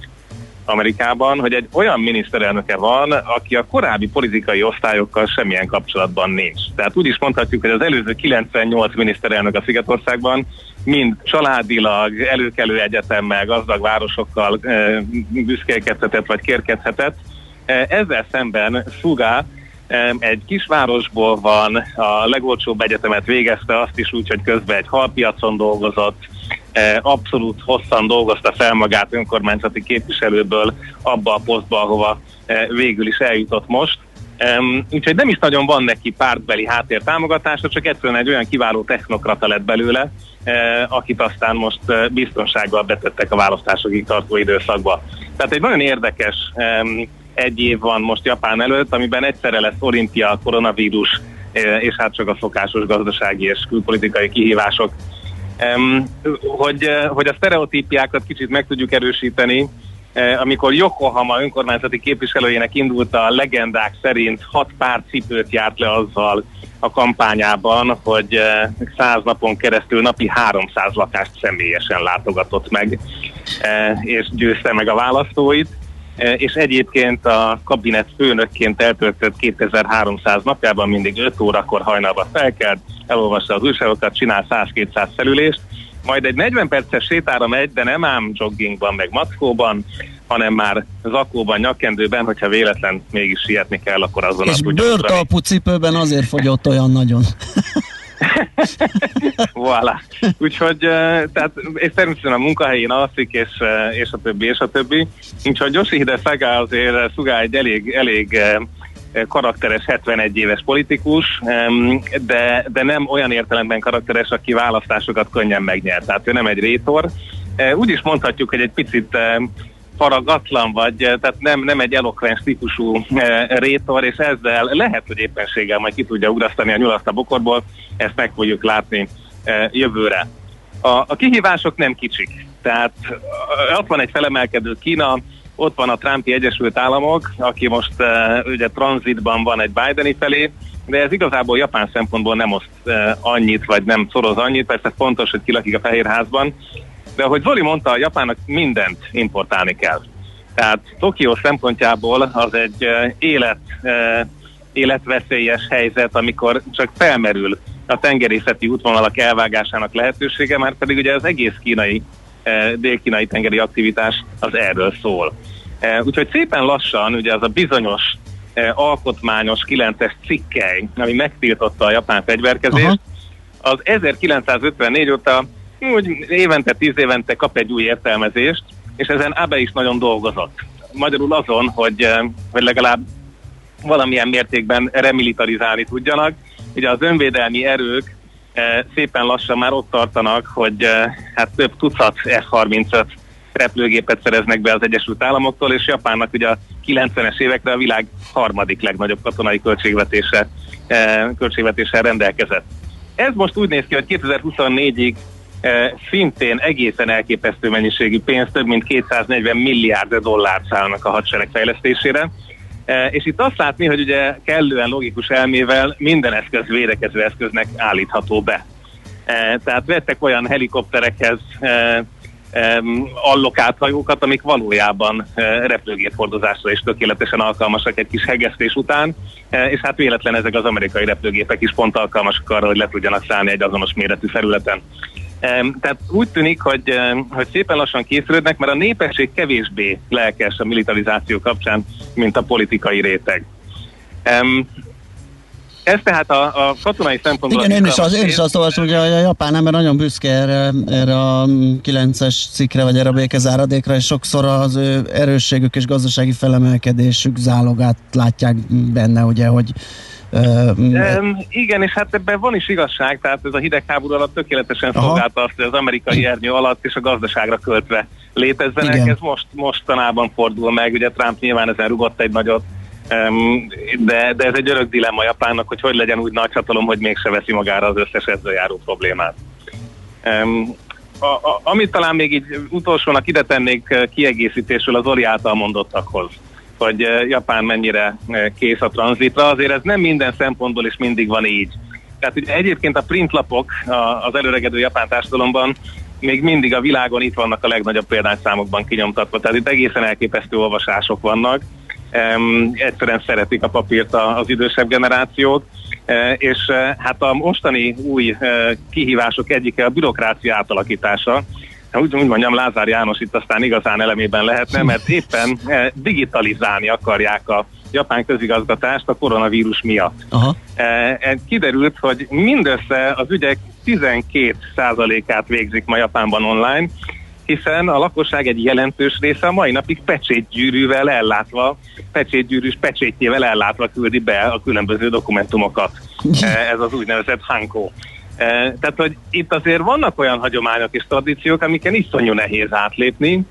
Amerikában, hogy egy olyan miniszterelnöke van, aki a korábbi politikai osztályokkal semmilyen kapcsolatban nincs. Tehát úgy is mondhatjuk, hogy az előző 98 miniszterelnök a Szigetországban mind családilag, előkelő egyetemmel, gazdag városokkal e, büszkélkedhetett vagy kérkedhetett. E, ezzel szemben Suga e, egy kisvárosból van, a legolcsóbb egyetemet végezte, azt is úgy, hogy közben egy halpiacon dolgozott, Eh, abszolút hosszan dolgozta fel magát önkormányzati képviselőből abba a posztba, ahova eh, végül is eljutott most. Úgyhogy nem is nagyon van neki pártbeli háttértámogatása, csak egyszerűen egy olyan kiváló technokrata lett belőle, uh, akit aztán most biztonsággal betettek a választásokig tartó időszakba. Tehát egy nagyon érdekes egy év van most Japán előtt, amiben egyszerre lesz olimpia, koronavírus, és hát csak a szokásos gazdasági és külpolitikai kihívások. Hogy, uh, hogy a sztereotípiákat kicsit meg tudjuk erősíteni, Eh, amikor Yokohama önkormányzati képviselőjének indult a legendák szerint hat pár cipőt járt le azzal a kampányában, hogy eh, száz napon keresztül napi 300 lakást személyesen látogatott meg, eh, és győzte meg a választóit és egyébként a kabinet főnökként eltöltött 2300 napjában mindig 5 órakor hajnalba felkelt, elolvassa az újságokat, csinál 100-200 felülést, majd egy 40 perces sétára megy, de nem ám joggingban, meg mackóban, hanem már zakóban, nyakkendőben, hogyha véletlen mégis sietni kell, akkor azon És bőrtalpú cipőben azért fogyott olyan nagyon. [laughs] [laughs] voilà. Úgyhogy, tehát, és természetesen a munkahelyén alszik, és, és a többi, és a többi. Úgyhogy Yoshihide Saga azért Suga egy elég, elég karakteres 71 éves politikus, de, de nem olyan értelemben karakteres, aki választásokat könnyen megnyert. Tehát ő nem egy rétor. Úgy is mondhatjuk, hogy egy picit faragatlan vagy, tehát nem, nem egy elokvens típusú rétor, és ezzel lehet, hogy éppenséggel majd ki tudja ugrasztani a nyulaszt a bokorból, ezt meg fogjuk látni jövőre. A, a kihívások nem kicsik, tehát ott van egy felemelkedő Kína, ott van a Trumpi Egyesült Államok, aki most uh, ugye tranzitban van egy Bideni felé, de ez igazából japán szempontból nem oszt annyit, vagy nem szoroz annyit, persze fontos, hogy kilakik a Fehérházban, de ahogy Zoli mondta, a Japánnak mindent importálni kell. Tehát Tokió szempontjából az egy élet, életveszélyes helyzet, amikor csak felmerül a tengerészeti útvonalak elvágásának lehetősége, már pedig ugye az egész kínai dél-kínai tengeri aktivitás az erről szól. Úgyhogy szépen lassan ugye az a bizonyos alkotmányos 9-es cikkely, ami megtiltotta a japán fegyverkezést, Aha. az 1954 óta úgy évente, tíz évente kap egy új értelmezést, és ezen Abe is nagyon dolgozott. Magyarul azon, hogy, hogy legalább valamilyen mértékben remilitarizálni tudjanak. Ugye az önvédelmi erők Eh, szépen lassan már ott tartanak, hogy eh, hát több tucat F-35 repülőgépet szereznek be az Egyesült Államoktól, és Japánnak ugye a 90-es évekre a világ harmadik legnagyobb katonai költségvetése, eh, költségvetéssel rendelkezett. Ez most úgy néz ki, hogy 2024-ig szintén egészen elképesztő mennyiségű pénz, több mint 240 milliárd dollár szállnak a hadsereg fejlesztésére, E, és itt azt látni, hogy ugye kellően logikus elmével minden eszköz védekező eszköznek állítható be. E, tehát vettek olyan helikopterekhez allokált hajókat, amik valójában repülőgéphordozásra is tökéletesen alkalmasak egy kis hegesztés után, és hát véletlen ezek az amerikai repülőgépek is pont alkalmasak arra, hogy le tudjanak szállni egy azonos méretű felületen. Tehát úgy tűnik, hogy, hogy szépen lassan készülődnek, mert a népesség kevésbé lelkes a militarizáció kapcsán, mint a politikai réteg. Ez tehát a, a katonai szempontból... Igen, én is, az, én is azt olvasom, hogy a, a japán ember nagyon büszke erre, erre a 9-es cikkre, vagy erre a békezáradékra, és sokszor az ő erősségük és gazdasági felemelkedésük zálogát látják benne, ugye, hogy Um, igen, és hát ebben van is igazság, tehát ez a hidegháború alatt tökéletesen szolgálta azt, hogy az amerikai ernyő alatt és a gazdaságra költve létezzenek. Igen. Ez most mostanában fordul meg, ugye Trump nyilván ezen rugott egy nagyot, um, de, de ez egy örök dilemma Japánnak, hogy hogy legyen úgy nagy hatalom, hogy mégse veszi magára az összes ezzel járó problémát. Um, a, a, amit talán még így utolsónak ide tennék kiegészítésről az Oli által mondottakhoz hogy eh, Japán mennyire eh, kész a tranzitra, azért ez nem minden szempontból is mindig van így. Tehát ugye egyébként a printlapok az előregedő japán társadalomban még mindig a világon itt vannak a legnagyobb példányszámokban kinyomtatva, tehát itt egészen elképesztő olvasások vannak. Um, egyszerűen szeretik a papírt az idősebb generációk, uh, és uh, hát a mostani új uh, kihívások egyike a bürokrácia átalakítása, úgy, úgy mondjam, Lázár János itt aztán igazán elemében lehetne, mert éppen eh, digitalizálni akarják a japán közigazgatást a koronavírus miatt. Aha. Eh, eh, kiderült, hogy mindössze az ügyek 12%-át végzik ma Japánban online, hiszen a lakosság egy jelentős része a mai napig pecsétgyűrűvel ellátva, pecsétgyűrűs pecsétjével ellátva küldi be a különböző dokumentumokat. [laughs] Ez az úgynevezett Hanko. Tehát, hogy itt azért vannak olyan hagyományok és tradíciók, amiken iszonyú nehéz átlépni,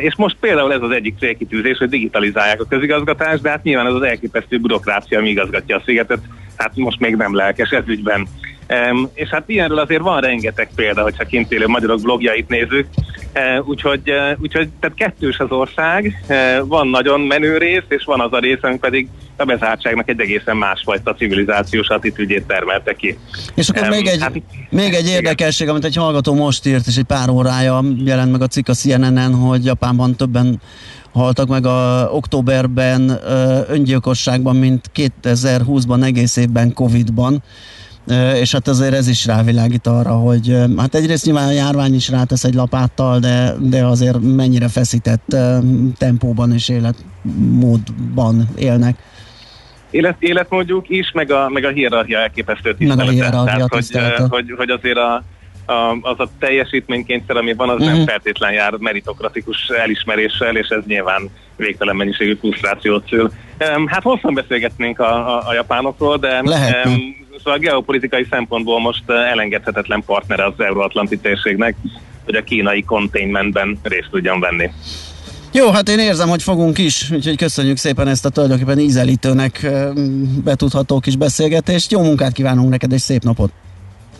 és most például ez az egyik célkitűzés, hogy digitalizálják a közigazgatást, de hát nyilván ez az elképesztő bürokrácia, ami igazgatja a szigetet, hát most még nem lelkes ez ügyben. Um, és hát ilyenről azért van rengeteg példa, hogyha kint élő magyarok blogjait nézzük. Uh, úgyhogy, uh, úgyhogy tehát kettős az ország, uh, van nagyon menő rész, és van az a rész, ami pedig a bezártságnak egy egészen másfajta civilizációs attitűdjét termelte ki. És akkor um, még egy, hát, még egy érdekesség, amit egy hallgató most írt, és egy pár órája jelent meg a cikk a CNN-en, hogy Japánban többen haltak meg a októberben öngyilkosságban, mint 2020-ban egész évben Covid-ban és hát azért ez is rávilágít arra, hogy hát egyrészt nyilván a járvány is rátesz egy lapáttal, de, de azért mennyire feszített tempóban és életmódban élnek. Élet, életmódjuk is, meg a, meg a hierarchia elképesztő tisztelete. Meg a hierarchia Tehát, hogy, hogy, hogy azért a, a, az a teljesítménykényszer, ami van, az uh-huh. nem mhm. feltétlen jár meritokratikus elismeréssel, és ez nyilván végtelen mennyiségű frusztrációt szül. Um, hát hosszan beszélgetnénk a, a, a japánokról, de um, szóval a geopolitikai szempontból most uh, elengedhetetlen partnere az euróatlanti térségnek, hogy a kínai containmentben részt tudjon venni. Jó, hát én érzem, hogy fogunk is, úgyhogy köszönjük szépen ezt a tulajdonképpen ízelítőnek betudható kis beszélgetést. Jó munkát kívánunk neked, és szép napot!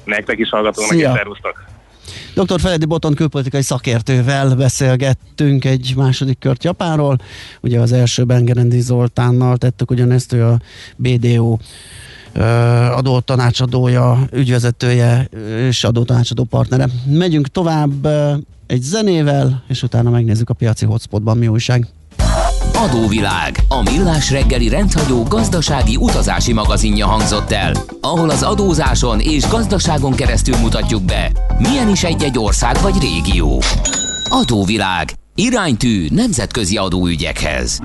Nektek is hallgatónak, és szervusztok! Dr. Feledi Boton külpolitikai szakértővel beszélgettünk egy második kört Japánról. Ugye az elsőben Gerendi Zoltánnal tettük ugyanezt, ő a BDO adó tanácsadója, ügyvezetője és adó tanácsadó partnere. Megyünk tovább egy zenével, és utána megnézzük a piaci hotspotban mi újság. Adóvilág, a millás reggeli rendhagyó gazdasági utazási magazinja hangzott el, ahol az adózáson és gazdaságon keresztül mutatjuk be, milyen is egy-egy ország vagy régió. Adóvilág, iránytű nemzetközi adóügyekhez.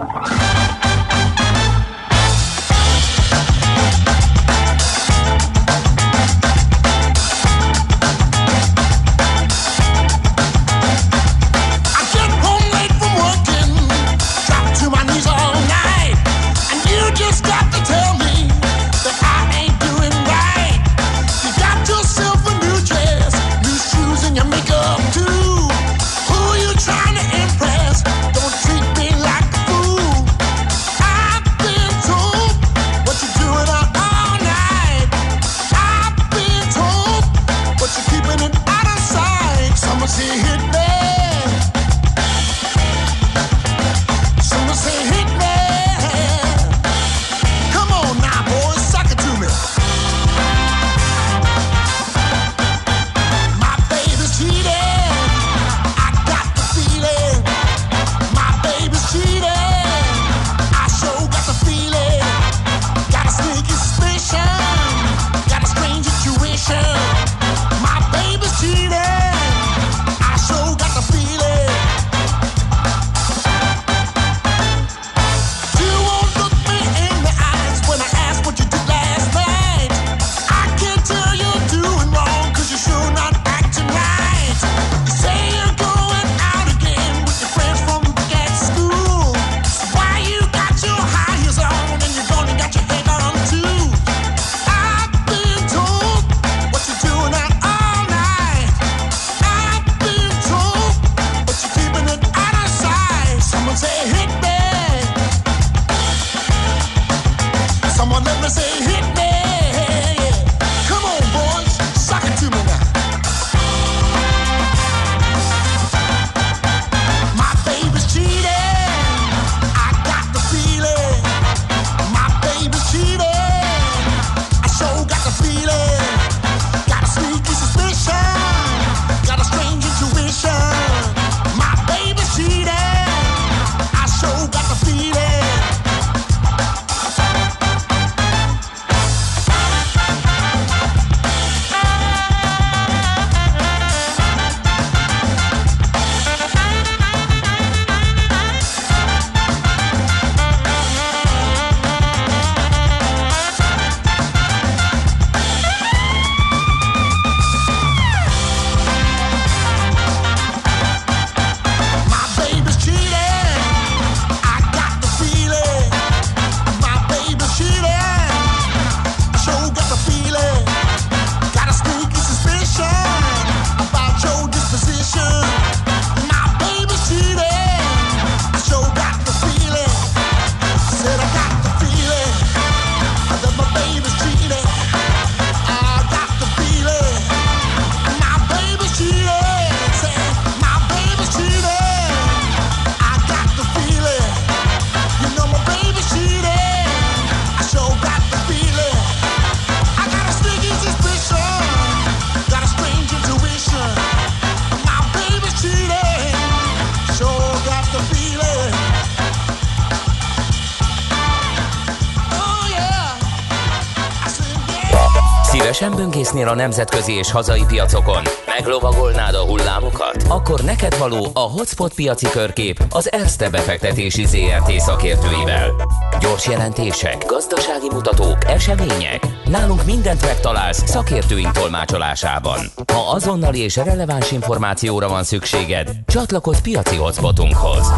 Böngésznél a nemzetközi és hazai piacokon? Meglovagolnád a hullámokat? Akkor neked való a Hotspot piaci körkép az Erste befektetési ZRT szakértőivel. Gyors jelentések, gazdasági mutatók, események. Nálunk mindent megtalálsz szakértőink tolmácsolásában. Ha azonnali és releváns információra van szükséged, csatlakozz piaci hotspotunkhoz.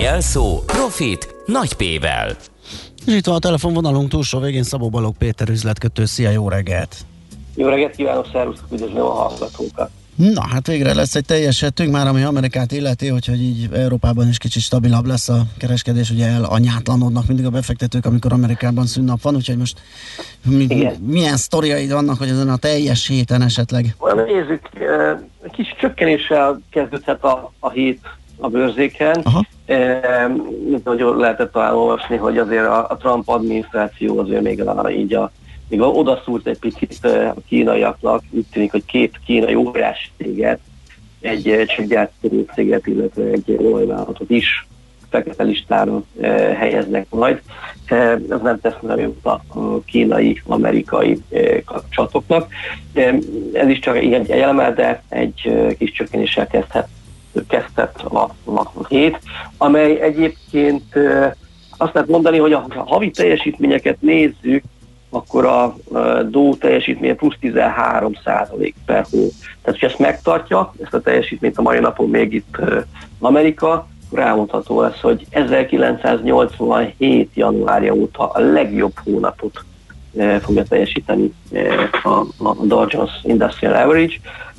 Jelszó Profit nagy P-vel. És itt van a telefonvonalunk túlsó végén Szabó Balog Péter üzletkötő. Szia, jó reggelt! Jó reggelt kívánok, szervusztok, üdvözlöm a hallgatókat! Na, hát végre lesz egy teljes hetünk, már ami Amerikát illeti, hogy így Európában is kicsit stabilabb lesz a kereskedés, ugye el anyátlanodnak mindig a befektetők, amikor Amerikában szünnap van, úgyhogy most mi, milyen sztoriaid vannak, hogy ezen a teljes héten esetleg? Nézzük, kis csökkenéssel kezdődhet a, a hét a bőrzéken. Aha. E, nagyon lehetett talán olvasni, hogy azért a, a Trump adminisztráció azért még a, így a még odaszúrt egy picit a kínaiaknak, úgy tűnik, hogy két kínai óriási céget, egy csipgyártó céget, illetve egy olajvállalatot is fekete listára e, helyeznek majd. E, ez nem tesz nagyon a kínai-amerikai e, kapcsolatoknak. E, ez is csak egy eleme, de egy e, kis csökkenéssel kezdhet kezdett a, a hét, amely egyébként azt lehet mondani, hogy a havi teljesítményeket nézzük, akkor a DO teljesítménye plusz 13 százalék per hó. Tehát, hogy ezt megtartja, ezt a teljesítményt a mai napon még itt Amerika, elmondható lesz, hogy 1987. januárja óta a legjobb hónapot fogja teljesíteni a Dow Jones Industrial Average,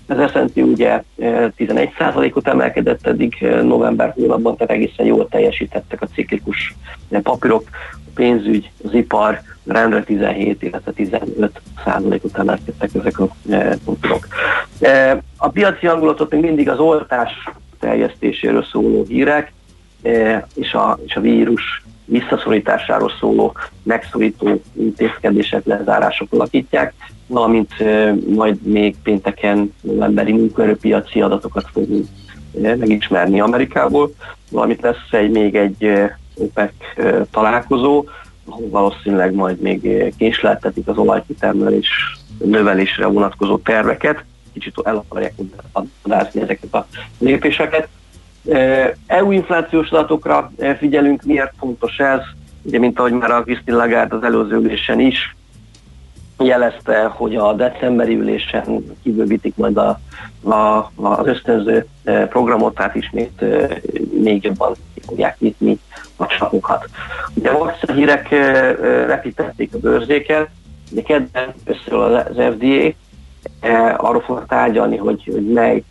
ez S&P ugye 11%-ot eh, emelkedett eddig november hónapban, tehát egészen jól teljesítettek a ciklikus papírok, a pénzügy, az ipar rendre 17, illetve 15 százalékot emelkedtek ezek a papírok. A piaci hangulatot még mindig az oltás terjesztéséről szóló hírek, és a, és a vírus visszaszorításáról szóló megszorító intézkedések, lezárások alakítják valamint majd még pénteken novemberi munkaerőpiaci adatokat fogunk megismerni Amerikából, valamint lesz egy, még egy OPEC találkozó, ahol valószínűleg majd még késleltetik az olajkitermelés növelésre vonatkozó terveket, kicsit el akarják adázni ezeket a lépéseket. EU inflációs adatokra figyelünk, miért fontos ez, ugye mint ahogy már a Christine Lagarde az előző ülésen is jelezte, hogy a decemberi ülésen kibővítik majd a, a, az ösztönző e, programot, tehát ismét e, még jobban ki fogják nyitni a csapokat. Ugye a hírek e, repítették a bőrzéket, de kedden összeül az FDA, arról fognak tárgyalni, hogy, hogy mely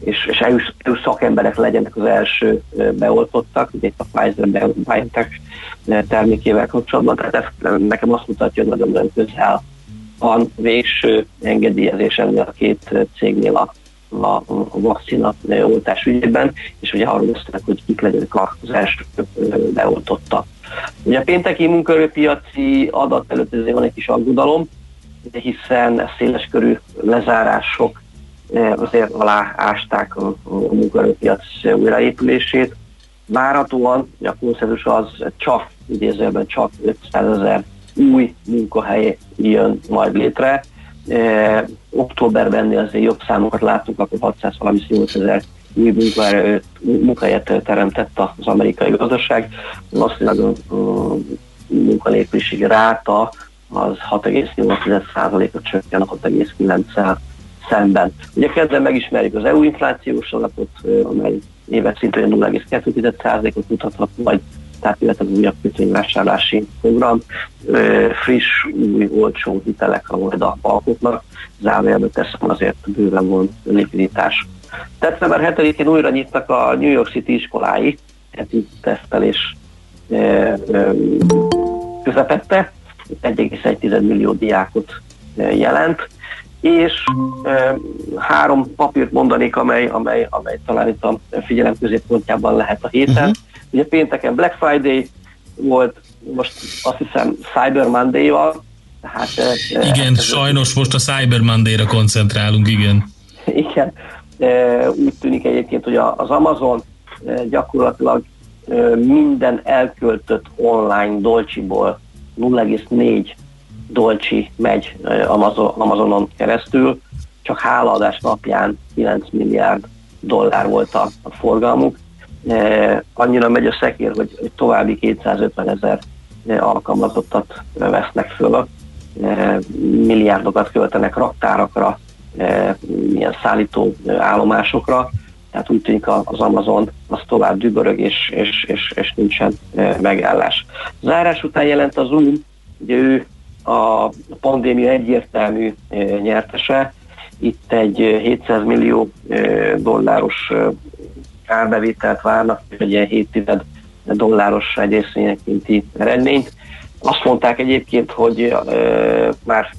és, és EU, EU szakemberek legyenek az első beoltottak, ugye itt a Pfizer-BioNTech termékével kapcsolatban, tehát ez nekem azt mutatja, hogy nagyon-nagyon közel van végső engedélyezés ennél a két cégnél a, a, a vakcina oltás ügyében, és ugye arról beszélek, hogy kik legyenek az első beoltotta. Ugye a pénteki munkaerőpiaci adat előtt van egy kis aggodalom, hiszen széleskörű lezárások azért aláásták a, a munkaerőpiac újraépülését. Várhatóan a konszenzus az csak, idézőben csak 500 ezer új munkahely jön majd létre. E, októberben azért jobb számokat láttuk, akkor 638 ezer új munkahelyet, munkahelyet teremtett az amerikai gazdaság. Valószínűleg a, a munkanélküliségi ráta az 6,8%-ot csökken a 6,9 szemben. Ugye kedden megismerjük az EU inflációs alapot, amely éves szintén 0,2%-ot mutathat majd, tehát illetve az újabb kötvényvásárlási program, friss, új, olcsó hitelek a majd a bankoknak, zárójelbe teszem azért bőven van likviditás. December 7-én újra nyitnak a New York City iskolái, heti tesztelés e, e, közepette, 1,1 millió diákot jelent, és e, három papírt mondanék, amely, amely, amely talán itt a figyelem középpontjában lehet a héten. Uh-huh. Ugye pénteken Black Friday volt, most azt hiszem Cyber Monday-val, tehát, igen, ez sajnos most a Cyber Monday-ra koncentrálunk, igen. Igen, úgy tűnik egyébként, hogy az Amazon gyakorlatilag minden elköltött online dolcsiból 0,4 dolcsi megy Amazon, Amazonon keresztül, csak hálaadás napján 9 milliárd dollár volt a, forgalmuk. Annyira megy a szekér, hogy további 250 ezer alkalmazottat vesznek föl milliárdokat költenek raktárakra, milyen szállító állomásokra, tehát úgy tűnik az Amazon az tovább dübörög, és, és, és, és nincsen megállás. Zárás után jelent az Zoom, ugye ő a pandémia egyértelmű nyertese, itt egy 700 millió dolláros árbevételt várnak, egy ilyen 7 dolláros egy részvényekinti eredményt. Azt mondták egyébként, hogy már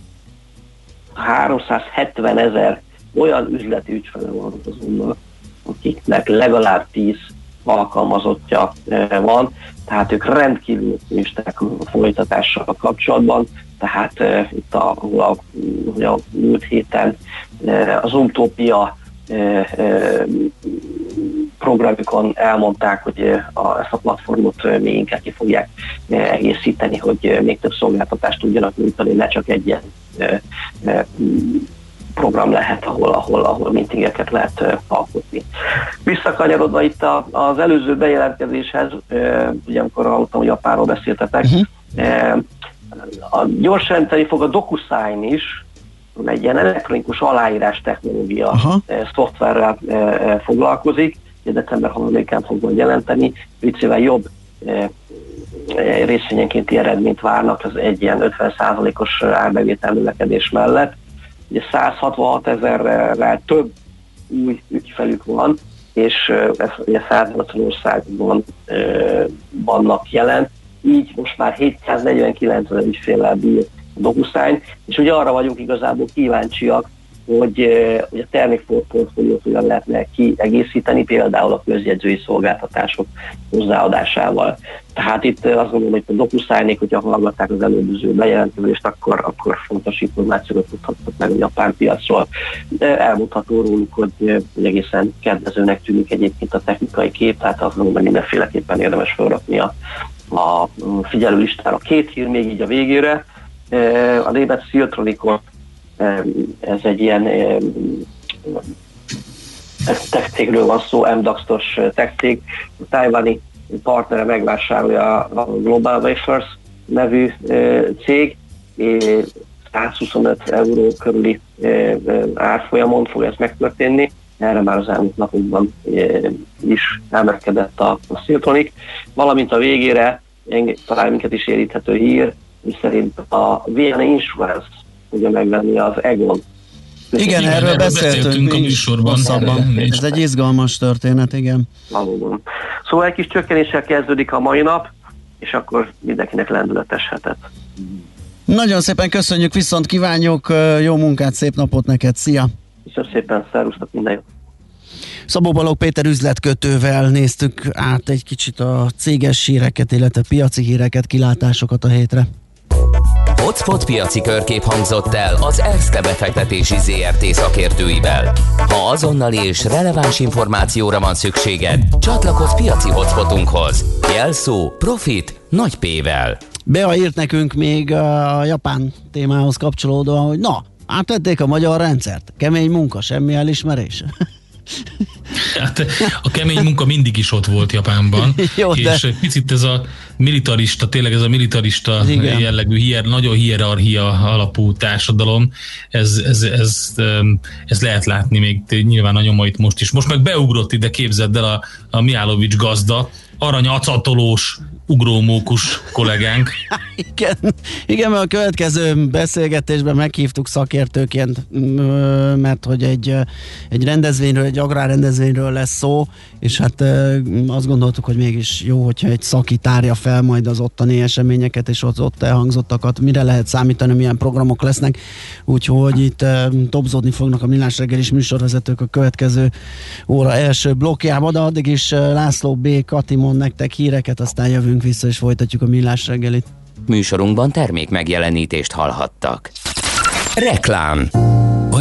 370 ezer olyan üzleti ügyfele van az unnak, akiknek legalább 10 alkalmazottja van, tehát ők rendkívül optimisták a folytatással kapcsolatban, tehát itt a, a, a, a múlt héten az Utópia programjukon elmondták, hogy a, ezt a platformot még inkább ki fogják egészíteni, hogy még több szolgáltatást tudjanak nyújtani, ne csak egy ilyen program lehet, ahol, ahol, ahol mintingeket lehet alkotni. Visszakanyarodva itt az előző bejelentkezéshez, ugye amikor hallottam, hogy apáról beszéltetek, uh-huh. A gyors jelenteni fog a DocuSign is, egy ilyen elektronikus aláírás technológia Aha. Eh, szoftverrel eh, eh, foglalkozik, ugye december 3-án fog majd jelenteni, vicével jobb részvényenkénti eredményt várnak, az egy ilyen 50%-os árbevétel növekedés mellett. Ugye 166 ezerrel több új ügyfelük van, és ez ugye 180 országban vannak jelen, így most már 749 ezer ügyféllel bír DocuSign, és ugye arra vagyunk igazából kíváncsiak, hogy, eh, hogy a termékportfóliót hogyan lehetne kiegészíteni, például a közjegyzői szolgáltatások hozzáadásával. Tehát itt eh, azt gondolom, hogy a DocuSign-ék, hogyha hallgatták az előző bejelentkezést, akkor, akkor fontos információkat tudhatnak meg a japán piacról. De elmondható róluk, hogy, eh, egészen kedvezőnek tűnik egyébként a technikai kép, tehát azt gondolom, hogy mindenféleképpen érdemes felrakni a, a figyelőlistára. Két hír még így a végére a német Siltronikon, ez egy ilyen tech cégről van szó, MDAX-os tech cég, a tájvani partnere megvásárolja a Global Wafers nevű cég, 125 euró körüli árfolyamon fog ez megtörténni. Erre már az elmúlt napokban is emelkedett a, a Siltronic, valamint a végére talán minket is éríthető hír, szerint a Vienna Insurance fogja megvenni az Egon. Igen, igen erről, beszéltünk, beszéltünk a műsorban. Ez egy izgalmas történet, igen. Valóban. Szóval egy kis csökkenéssel kezdődik a mai nap, és akkor mindenkinek lendületes hetet. Nagyon szépen köszönjük, viszont kívánjuk jó munkát, szép napot neked, szia! Köszönöm szépen, szervusztok, minden jót! Szabó Balog Péter üzletkötővel néztük át egy kicsit a céges híreket, illetve piaci híreket, kilátásokat a hétre. Hotspot piaci körkép hangzott el az ESZTE befektetési ZRT szakértőivel. Ha azonnali és releváns információra van szükséged, csatlakozz piaci hotspotunkhoz. Jelszó Profit nagy P-vel. Bea írt nekünk még a japán témához kapcsolódóan, hogy na, átvették a magyar rendszert. Kemény munka, semmi elismerés. Hát a kemény munka mindig is ott volt Japánban, [laughs] Jó, és de... picit ez a militarista, tényleg ez a militarista Igen. jellegű, hier, nagyon hierarchia alapú társadalom, ez, ez, ez, ez lehet látni még nyilván a nyomait most is. Most meg beugrott ide, képzeld el a, a Miálovics gazda, aranyacatolós ugrómókus kollégánk. [laughs] igen, igen, mert a következő beszélgetésben meghívtuk szakértőként, mert hogy egy, egy rendezvényről, egy agrárrendezvényről lesz szó, és hát azt gondoltuk, hogy mégis jó, hogyha egy szaki tárja fel majd az ottani eseményeket, és az ott elhangzottakat, mire lehet számítani, milyen programok lesznek, úgyhogy itt dobzódni fognak a Millás reggelis műsorvezetők a következő óra első blokkjában, de addig is László B. Katimon nektek híreket, aztán jövünk vissza és folytatjuk a Millás reggelit. Műsorunkban termék megjelenítést hallhattak. Reklám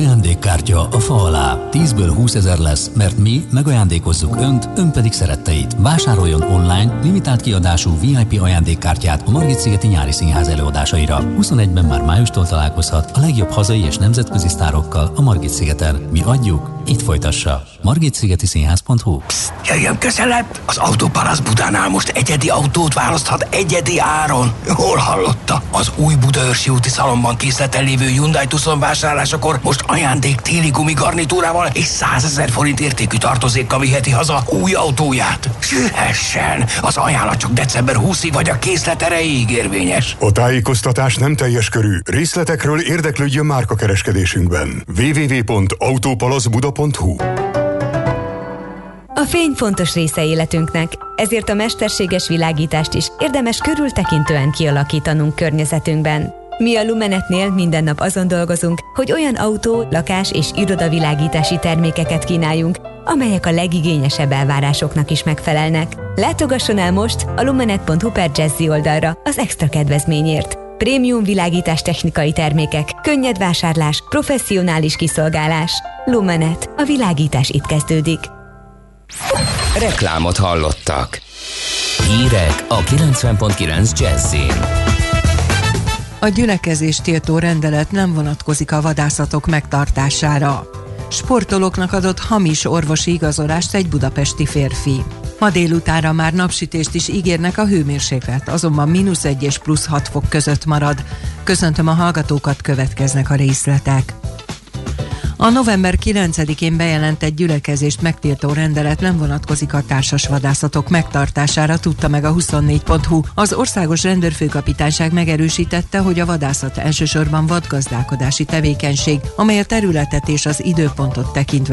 Ajándékkártya a fa alá. 10-ből 20 ezer lesz, mert mi megajándékozzuk Önt, Ön pedig szeretteit. Vásároljon online limitált kiadású VIP ajándékkártyát a Margit Szigeti Nyári Színház előadásaira. 21-ben már májustól találkozhat a legjobb hazai és nemzetközi sztárokkal a Margit Szigeten. Mi adjuk, itt folytassa. margitszigeti-színház.hu Psst, jöjjön közelebb! Az Autópalasz Budánál most egyedi autót választhat egyedi áron. Hol hallotta? Az új Budaörsi úti szalomban készleten lévő Hyundai Tucson vásárlásakor most ajándék téli gumigarnitúrával és 100 ezer forint értékű tartozékkal viheti haza új autóját. Sühessen! Az ajánlat csak december 20-ig vagy a készlet erejéig érvényes. A tájékoztatás nem teljes körű. Részletekről érdeklődjön márkakereskedésünkben. www.autopalaszbuda.hu A fény fontos része életünknek, ezért a mesterséges világítást is érdemes körültekintően kialakítanunk környezetünkben. Mi a Lumenetnél minden nap azon dolgozunk, hogy olyan autó, lakás és irodavilágítási termékeket kínáljunk, amelyek a legigényesebb elvárásoknak is megfelelnek. Látogasson el most a lumenet.hu per Jazzy oldalra az extra kedvezményért. Prémium világítás technikai termékek, könnyed vásárlás, professzionális kiszolgálás. Lumenet. A világítás itt kezdődik. Reklámot hallottak. Hírek a 90.9 Jazzin. A gyülekezés tiltó rendelet nem vonatkozik a vadászatok megtartására. Sportolóknak adott hamis orvosi igazolást egy budapesti férfi. Ma délutára már napsütést is ígérnek a hőmérséklet, azonban mínusz 1 és plusz 6 fok között marad. Köszöntöm a hallgatókat, következnek a részletek. A november 9-én bejelentett gyülekezést megtiltó rendelet nem vonatkozik a társas vadászatok megtartására, tudta meg a 24.hu. Az országos rendőrfőkapitányság megerősítette, hogy a vadászat elsősorban vadgazdálkodási tevékenység, amely a területet és az időpontot tekintve